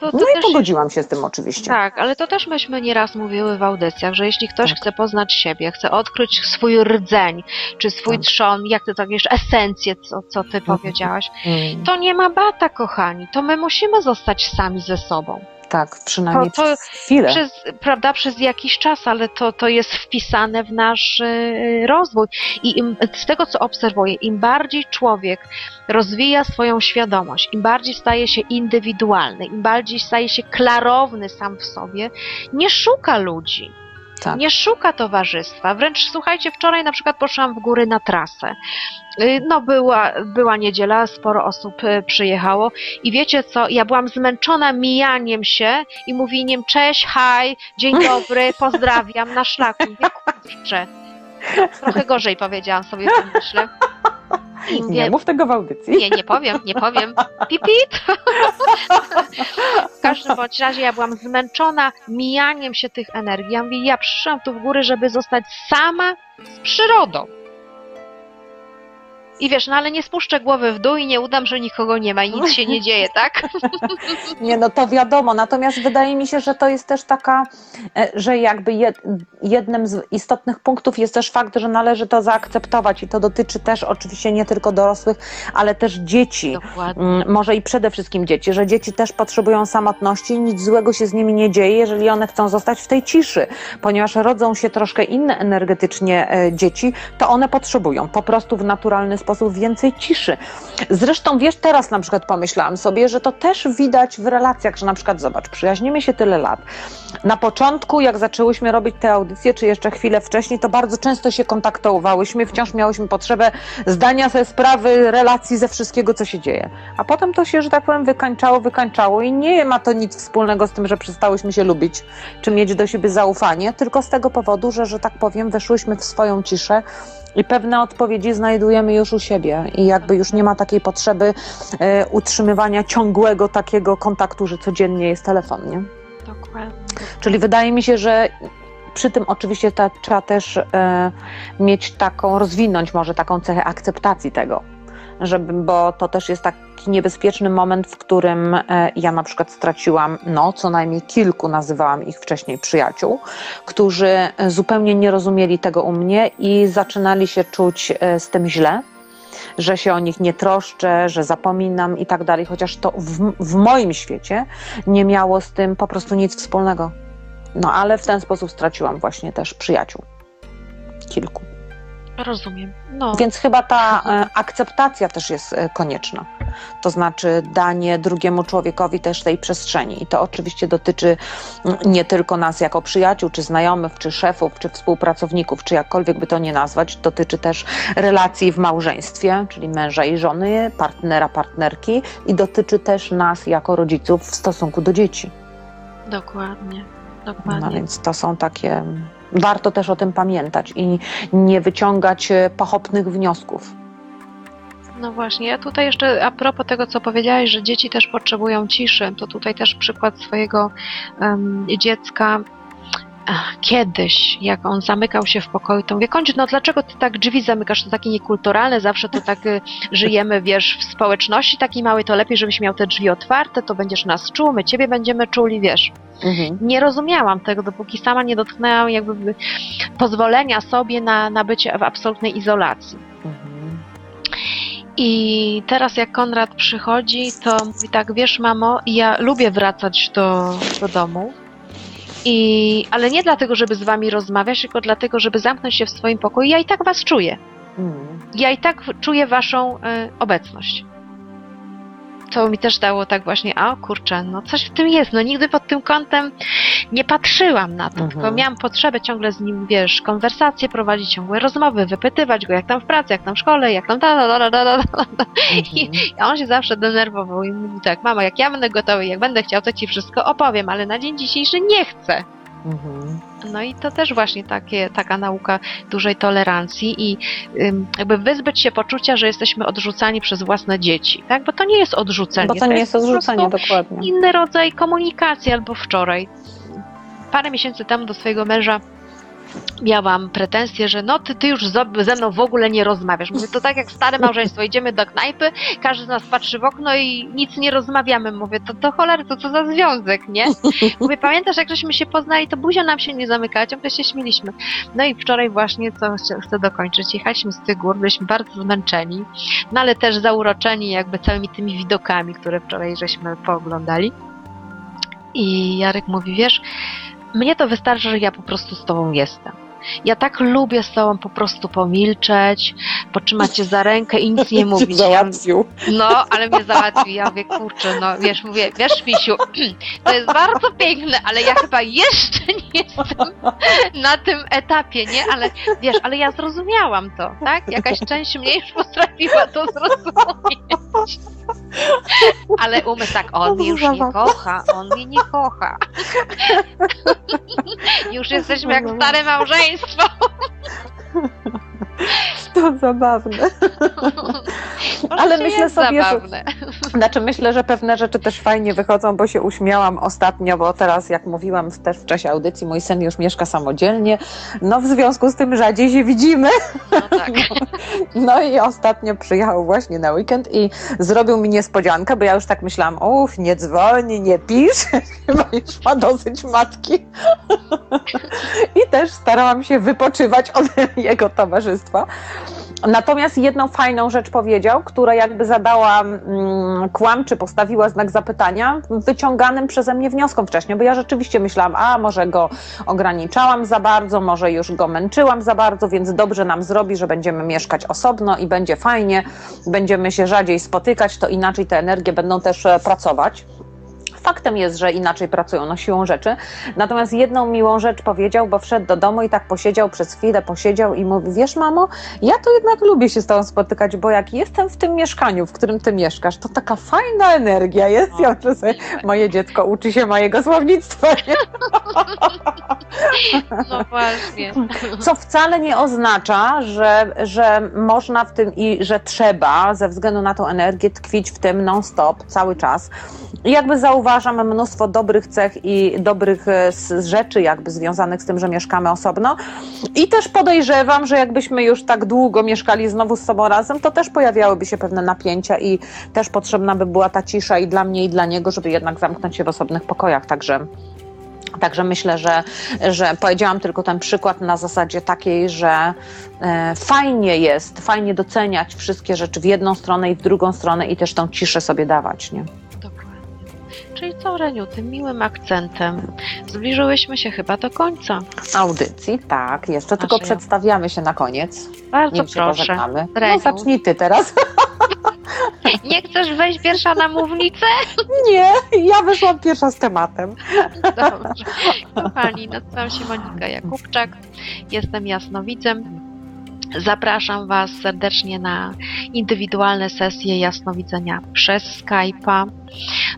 To- to No i pogodziłam się z tym oczywiście. Tak, ale to też myśmy nieraz mówiły w audycjach, że jeśli ktoś Tak. chce poznać siebie, chce odkryć swój rdzeń, czy swój Tak. trzon, jak ty tak wiesz, esencję, co, co ty powiedziałaś, Mm. to nie ma bata, kochani. To my musimy zostać sami ze sobą. Tak, przynajmniej To- to przez chwilę. przez, prawda, przez jakiś czas, ale to, to jest wpisane w nasz y, rozwój. I im, z tego, co obserwuję, im bardziej człowiek rozwija swoją świadomość, im bardziej staje się indywidualny, im bardziej staje się klarowny sam w sobie, nie szuka ludzi. Tak. Nie szuka towarzystwa. Wręcz słuchajcie, wczoraj na przykład poszłam w góry na trasę. Y, No, była, była niedziela, sporo osób y, przyjechało i wiecie co, ja byłam zmęczona mijaniem się i mówieniem cześć, haj, dzień dobry, pozdrawiam na szlaku. Nie kurczę. Trochę gorzej powiedziałam sobie, tak myślę. Nie mów tego w audycji. nie, nie powiem, nie powiem. Pipit. W każdym bądź razie ja byłam zmęczona mijaniem się tych energii. Ja mówię, ja przyszłam tu w góry, żeby zostać sama z przyrodą. I wiesz, no ale nie spuszczę głowy w dół i nie udam, że nikogo nie ma i nic się nie dzieje, tak? Nie, no to wiadomo, natomiast wydaje mi się, że to jest też taka, e, że jakby jed, jednym z istotnych punktów jest też fakt, że należy to zaakceptować i to dotyczy też oczywiście nie tylko dorosłych, ale też dzieci. Dokładnie. Mm, Może i przede wszystkim dzieci, że dzieci też potrzebują samotności, nic złego się z nimi nie dzieje, jeżeli one chcą zostać w tej ciszy, ponieważ rodzą się troszkę inne energetycznie e, dzieci, to one potrzebują po prostu w naturalny sposób więcej ciszy. Zresztą wiesz, teraz na przykład pomyślałam sobie, że to też widać w relacjach, że na przykład zobacz, przyjaźnimy się tyle lat. Na początku, jak zaczęłyśmy robić te audycje, czy jeszcze chwilę wcześniej, to bardzo często się kontaktowałyśmy, wciąż miałyśmy potrzebę zdania sobie sprawy, relacji ze wszystkiego, co się dzieje. A potem to się, że tak powiem, wykańczało, wykańczało i nie ma to nic wspólnego z tym, że przestałyśmy się lubić, czy mieć do siebie zaufanie, tylko z tego powodu, że, że tak powiem, weszłyśmy w swoją ciszę i pewne odpowiedzi znajdujemy już u siebie i jakby już nie ma takiej potrzeby e, utrzymywania ciągłego takiego kontaktu, że codziennie jest telefon, nie? Dokładnie. Czyli wydaje mi się, że przy tym oczywiście ta, trzeba też e, mieć taką, rozwinąć może taką cechę akceptacji tego, żeby, bo to też jest taki niebezpieczny moment, w którym e, ja na przykład straciłam, no co najmniej kilku, nazywałam ich wcześniej przyjaciół, którzy e, zupełnie nie rozumieli tego u mnie i zaczynali się czuć e, z tym źle że się o nich nie troszczę, że zapominam i tak dalej, chociaż to w, w moim świecie nie miało z tym po prostu nic wspólnego. No ale w ten sposób straciłam właśnie też przyjaciół. Kilku. Rozumiem. No, Więc chyba ta e, akceptacja też jest e, konieczna. To znaczy danie drugiemu człowiekowi też tej przestrzeni. I to oczywiście dotyczy nie tylko nas jako przyjaciół, czy znajomych, czy szefów, czy współpracowników, czy jakkolwiek by to nie nazwać. Dotyczy też relacji w małżeństwie, czyli męża i żony, partnera, partnerki i dotyczy też nas jako rodziców w stosunku do dzieci. dokładnie. No Dokładnie. więc to są takie. Warto też o tym pamiętać i nie wyciągać e, pochopnych wniosków. No właśnie, ja tutaj jeszcze a propos tego, co powiedziałeś, że dzieci też potrzebują ciszy, to tutaj też przykład swojego em, dziecka. Ach, Kiedyś, jak on zamykał się w pokoju, to mówię, kończ, no dlaczego ty tak drzwi zamykasz, to takie niekulturalne, zawsze to tak y, żyjemy, wiesz, w społeczności taki mały, to lepiej, żebyś miał te drzwi otwarte, to będziesz nas czuł, my ciebie będziemy czuli, wiesz. Nie rozumiałam tego, dopóki sama nie dotknęłam jakby pozwolenia sobie na, na bycie w absolutnej izolacji. Mhm. I teraz jak Konrad przychodzi, to mówi tak, wiesz mamo, ja lubię wracać do, do domu, i, ale nie dlatego, żeby z wami rozmawiać, tylko dlatego, żeby zamknąć się w swoim pokoju. Ja i tak was czuję. Mhm. Ja i tak czuję waszą y, obecność. To mi też dało tak właśnie, a kurczę, no coś w tym jest. No nigdy pod tym kątem nie patrzyłam na to, Mhm. tylko miałam potrzebę ciągle z nim, wiesz, konwersacje prowadzić, ciągłe rozmowy, wypytywać go, jak tam w pracy, jak tam w szkole, jak tam da, da, da, da, da, da. Mhm. A on się zawsze denerwował i mówił tak, mama, jak ja będę gotowy, jak będę chciał, to ci wszystko opowiem, ale na dzień dzisiejszy nie chcę. Mhm. No i to też właśnie takie, taka nauka dużej tolerancji i ym, jakby wyzbyć się poczucia, że jesteśmy odrzucani przez własne dzieci, tak? Bo to nie jest odrzucenie. Bo to nie jest po odrzucenie, dokładnie. Inny rodzaj komunikacji albo wczoraj. Parę miesięcy temu do swojego męża miałam pretensje, że no ty, ty już ze mną w ogóle nie rozmawiasz. Mówię, to tak jak stare małżeństwo, idziemy do knajpy, każdy z nas patrzy w okno i nic nie rozmawiamy. Mówię, to, to cholery, to co za związek, nie? Mówię, pamiętasz jak żeśmy się poznali, to buzia nam się nie zamykała, ciągle się śmieliśmy. No i wczoraj właśnie, co chcę- chcę dokończyć, jechaliśmy z tych gór, byliśmy bardzo zmęczeni, no ale też zauroczeni jakby całymi tymi widokami, które wczoraj żeśmy pooglądali. I Jarek mówi, wiesz, mnie to wystarczy, że ja po prostu z tobą jestem. Ja tak lubię z tobą po prostu pomilczeć, potrzymać cię za rękę i nic nie mówić. Załatwił. no, ale mnie załatwi. Ja mówię, kurczę, no wiesz, mówię, wiesz, Misiu, to jest bardzo piękne, ale ja chyba jeszcze nie jestem na tym etapie, nie? Ale wiesz, ale ja zrozumiałam to, tak? Jakaś część mnie już potrafiła to zrozumieć. Ale umysł tak, on mnie już nie kocha, on mnie nie kocha. Już jesteśmy jak stare małżeństwo. To zabawne. Ale myślę sobie, że- zabawne. Znaczy myślę, że pewne rzeczy też fajnie wychodzą, bo się uśmiałam ostatnio, bo teraz jak mówiłam też w czasie audycji, mój syn już mieszka samodzielnie, no w związku z tym rzadziej się widzimy. No tak. No i ostatnio przyjechał właśnie na weekend i zrobił mi niespodziankę, bo ja już tak myślałam, uff, nie dzwoni, nie pisze, chyba już ma dosyć matki. I też starałam się wypoczywać od jego towarzystwa. Natomiast jedną fajną rzecz powiedział, która jakby zadała mm, kłam, czy postawiła znak zapytania wyciąganym przeze mnie wnioskom wcześniej, bo ja rzeczywiście myślałam, a może go ograniczałam za bardzo, może już go męczyłam za bardzo, więc dobrze nam zrobi, że będziemy mieszkać osobno i będzie fajnie, będziemy się rzadziej spotykać, to inaczej te energie będą też e, pracować. Faktem jest, że inaczej pracują, no siłą rzeczy. Natomiast jedną miłą rzecz powiedział, bo wszedł do domu i tak posiedział przez chwilę, posiedział i mówi, wiesz mamo, ja to jednak lubię się z tobą spotykać, bo jak jestem w tym mieszkaniu, w którym ty mieszkasz, to taka fajna energia jest. Ja myślę sobie, moje dziecko uczy się mojego słownictwa. Nie? No właśnie. Co wcale nie oznacza, że, że można w tym i że trzeba ze względu na tą energię tkwić w tym non-stop, cały czas. I jakby zauważam mnóstwo dobrych cech i dobrych e, rzeczy jakby związanych z tym, że mieszkamy osobno. I też podejrzewam, że jakbyśmy już tak długo mieszkali znowu z sobą razem, to też pojawiałyby się pewne napięcia i też potrzebna by była ta cisza i dla mnie i dla niego, żeby jednak zamknąć się w osobnych pokojach. Także Także myślę, że, że powiedziałam tylko ten przykład na zasadzie takiej, że e, fajnie jest, fajnie doceniać wszystkie rzeczy w jedną stronę i w drugą stronę i też tą ciszę sobie dawać, nie? Czyli co, Reniu, tym miłym akcentem zbliżyłyśmy się chyba do końca. Audycji, tak, jeszcze tylko ja- przedstawiamy się na koniec. Bardzo Nim proszę. No zacznij ty teraz. Nie chcesz wejść pierwsza na mównicę? Nie, ja wyszłam pierwsza z tematem. Dobrze. Kochani, nazywam się Monika Jakubczak, jestem jasnowidzem. Zapraszam Was serdecznie na indywidualne sesje jasnowidzenia przez Skype'a.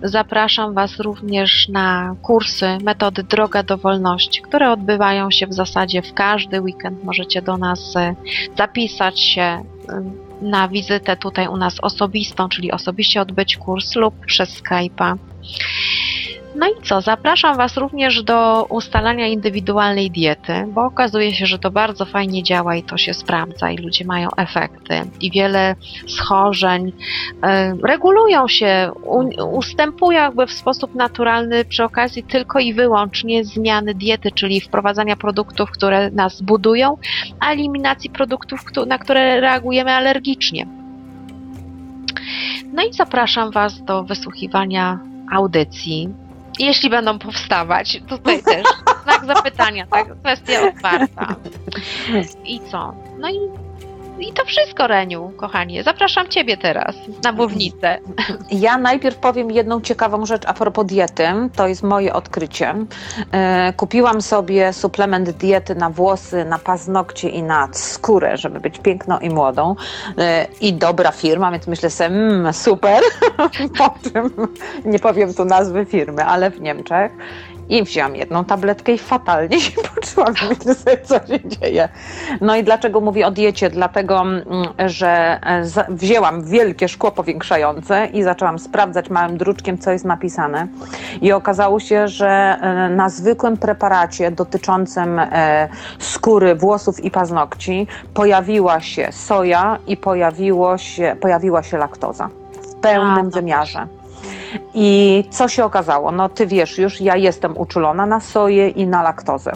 Zapraszam Was również na kursy metody Droga do Wolności, które odbywają się w zasadzie w każdy weekend. Możecie do nas e, zapisać się e, na wizytę tutaj u nas osobistą, czyli osobiście odbyć kurs lub przez Skype'a. No i co? Zapraszam Was również do ustalania indywidualnej diety, bo okazuje się, że to bardzo fajnie działa i to się sprawdza i ludzie mają efekty. I wiele schorzeń e, regulują się, ustępują jakby w sposób naturalny przy okazji tylko i wyłącznie zmiany diety, czyli wprowadzania produktów, które nas budują, eliminacji produktów, któ- na które reagujemy alergicznie. No i zapraszam Was do wysłuchiwania audycji. Jeśli będą powstawać, tutaj też znak zapytania, tak, kwestia otwarta. I co? No i, i to wszystko, Reniu, kochanie. Zapraszam Ciebie teraz na mównicę. Ja najpierw powiem jedną ciekawą rzecz a propos diety. To jest moje odkrycie. E, Kupiłam sobie suplement diety na włosy, na paznokcie i na skórę, żeby być piękną i młodą. E, I dobra firma, więc myślę sobie, mm, super. po czym nie powiem tu nazwy firmy, ale w Niemczech. I wzięłam jedną tabletkę i fatalnie się poczułam. Sobie, co się dzieje. No i dlaczego mówię o diecie? Dlatego, mm, że e, wzięłam wielkie szkło powiększające i zaczęłam sprawdzać małym druczkiem, co jest napisane. I okazało się, że e, na zwykłym preparacie dotyczącym e, skóry, włosów i paznokci pojawiła się soja i pojawiło się, pojawiła się laktoza w pełnym A, no wymiarze. I co się okazało? No ty wiesz już, ja jestem uczulona na soję i na laktozę.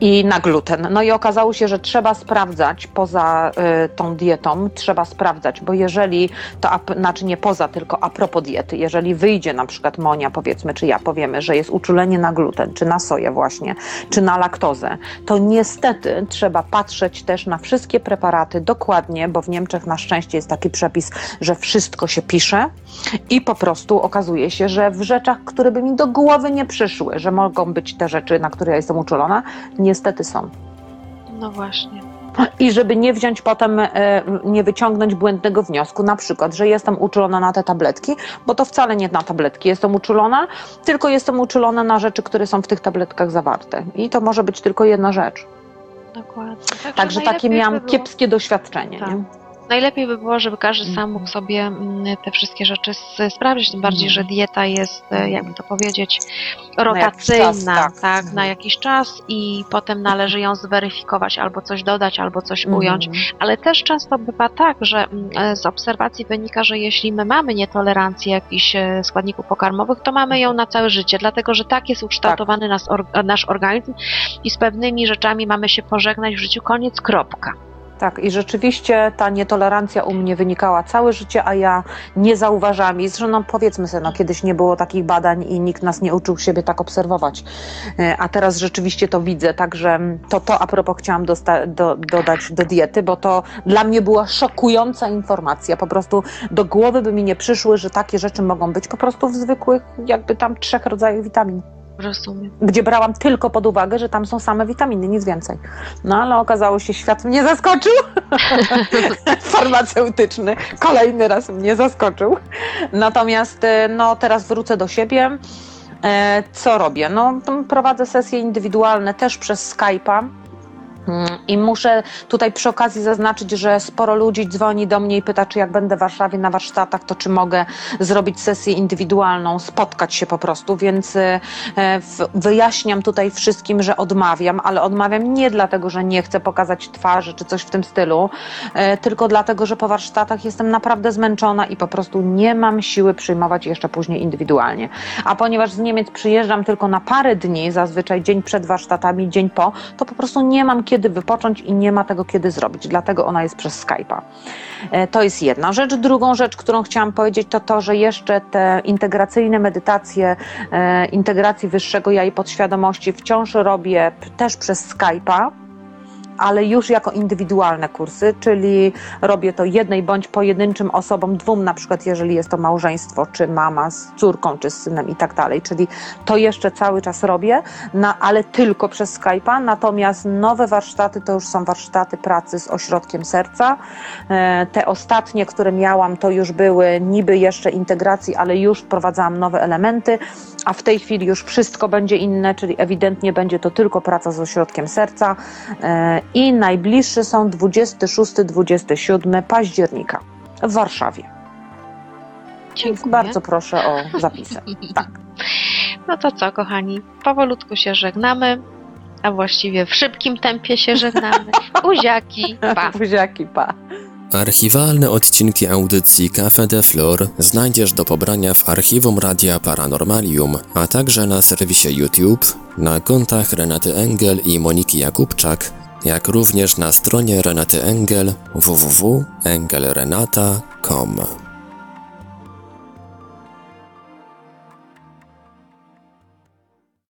I na gluten. No i okazało się, że trzeba sprawdzać poza y, tą dietą, trzeba sprawdzać, bo jeżeli to, znaczy nie poza, tylko a propos diety, jeżeli wyjdzie na przykład Monia, powiedzmy, czy ja powiemy, że jest uczulenie na gluten, czy na soję właśnie, czy na laktozę, to niestety trzeba patrzeć też na wszystkie preparaty dokładnie, bo w Niemczech na szczęście jest taki przepis, że wszystko się pisze i po prostu okazuje się, że w rzeczach, które by mi do głowy nie przyszły, że mogą być te rzeczy, na które ja jestem uczulona, niestety są. No właśnie. I żeby nie wziąć potem, e, nie wyciągnąć błędnego wniosku, na przykład, że jestem uczulona na te tabletki, bo to wcale nie na tabletki jestem uczulona, tylko jestem uczulona na rzeczy, które są w tych tabletkach zawarte. I to może być tylko jedna rzecz. Dokładnie. Także takie najlepiej miałam by kiepskie doświadczenie. Tak. Nie? Najlepiej by było, żeby każdy sam Mhm. mógł sobie mm, te wszystkie rzeczy sprawdzić, tym bardziej, Mhm. że dieta jest, e, jakby to powiedzieć, rotacyjna, czas, tak. tak, Mhm. na jakiś czas i potem należy ją zweryfikować, albo coś dodać, albo coś ująć. Mhm. Ale też często bywa tak, że mm, e, z obserwacji wynika, że jeśli my mamy nietolerancję jakichś e, składników pokarmowych, to mamy ją na całe życie, dlatego że tak jest ukształtowany or, nasz organizm i z pewnymi rzeczami mamy się pożegnać w życiu, koniec, kropka. Tak, i rzeczywiście ta nietolerancja u mnie wynikała całe życie, a ja nie zauważałam. I zresztą, no, powiedzmy sobie, no, kiedyś nie było takich badań i nikt nas nie uczył siebie tak obserwować. E, A teraz rzeczywiście to widzę, także to, to a propos chciałam do, dodać do diety, bo to dla mnie była szokująca informacja. Po prostu do głowy by mi nie przyszły, że takie rzeczy mogą być po prostu w zwykłych, jakby tam trzech rodzajach witamin Rozumiem. gdzie brałam tylko pod uwagę, że tam są same witaminy, nic więcej. No ale okazało się, świat mnie zaskoczył. Farmaceutyczny. Kolejny raz mnie zaskoczył. Natomiast e, no, teraz wrócę do siebie. E, Co robię? No, prowadzę sesje indywidualne też przez Skype'a. Mm, I muszę tutaj przy okazji zaznaczyć, że sporo ludzi dzwoni do mnie i pyta, czy jak będę w Warszawie na warsztatach, to czy mogę zrobić sesję indywidualną, spotkać się po prostu, więc e, wyjaśniam tutaj wszystkim, że odmawiam, ale odmawiam nie dlatego, że nie chcę pokazać twarzy czy coś w tym stylu, e, tylko dlatego, że po warsztatach jestem naprawdę zmęczona i po prostu nie mam siły przyjmować jeszcze później indywidualnie. A ponieważ z Niemiec przyjeżdżam tylko na parę dni, zazwyczaj dzień przed warsztatami, dzień po, to po prostu nie mam kiedy wypocząć i nie ma tego kiedy zrobić. Dlatego ona jest przez Skype'a. E, To jest jedna rzecz. Drugą rzecz, którą chciałam powiedzieć, to to, że jeszcze te integracyjne medytacje, e, integracji wyższego ja i podświadomości wciąż robię też przez Skype'a. Ale już jako indywidualne kursy, czyli robię to jednej bądź pojedynczym osobom, dwóm na przykład, jeżeli jest to małżeństwo, czy mama z córką, czy z synem i tak dalej. Czyli to jeszcze cały czas robię, na, ale tylko przez Skype'a. Natomiast nowe warsztaty to już są warsztaty pracy z ośrodkiem serca. E, Te ostatnie, które miałam, to już były niby jeszcze integracji, ale już wprowadzałam nowe elementy, a w tej chwili już wszystko będzie inne, czyli ewidentnie będzie to tylko praca z ośrodkiem serca. I najbliższe są 26-27 października w Warszawie. Dziękuję. bardzo proszę o zapisy. Tak. No to co, kochani, powolutku się żegnamy, a właściwie w szybkim tempie się żegnamy. Buziaki, pa! Buziaki, pa. Archiwalne odcinki audycji Cafe de Flor znajdziesz do pobrania w archiwum Radia Paranormalium, a także na serwisie YouTube, na kontach Renaty Engel i Moniki Jakubczak, jak również na stronie Renaty Engel www.engelrenata.com.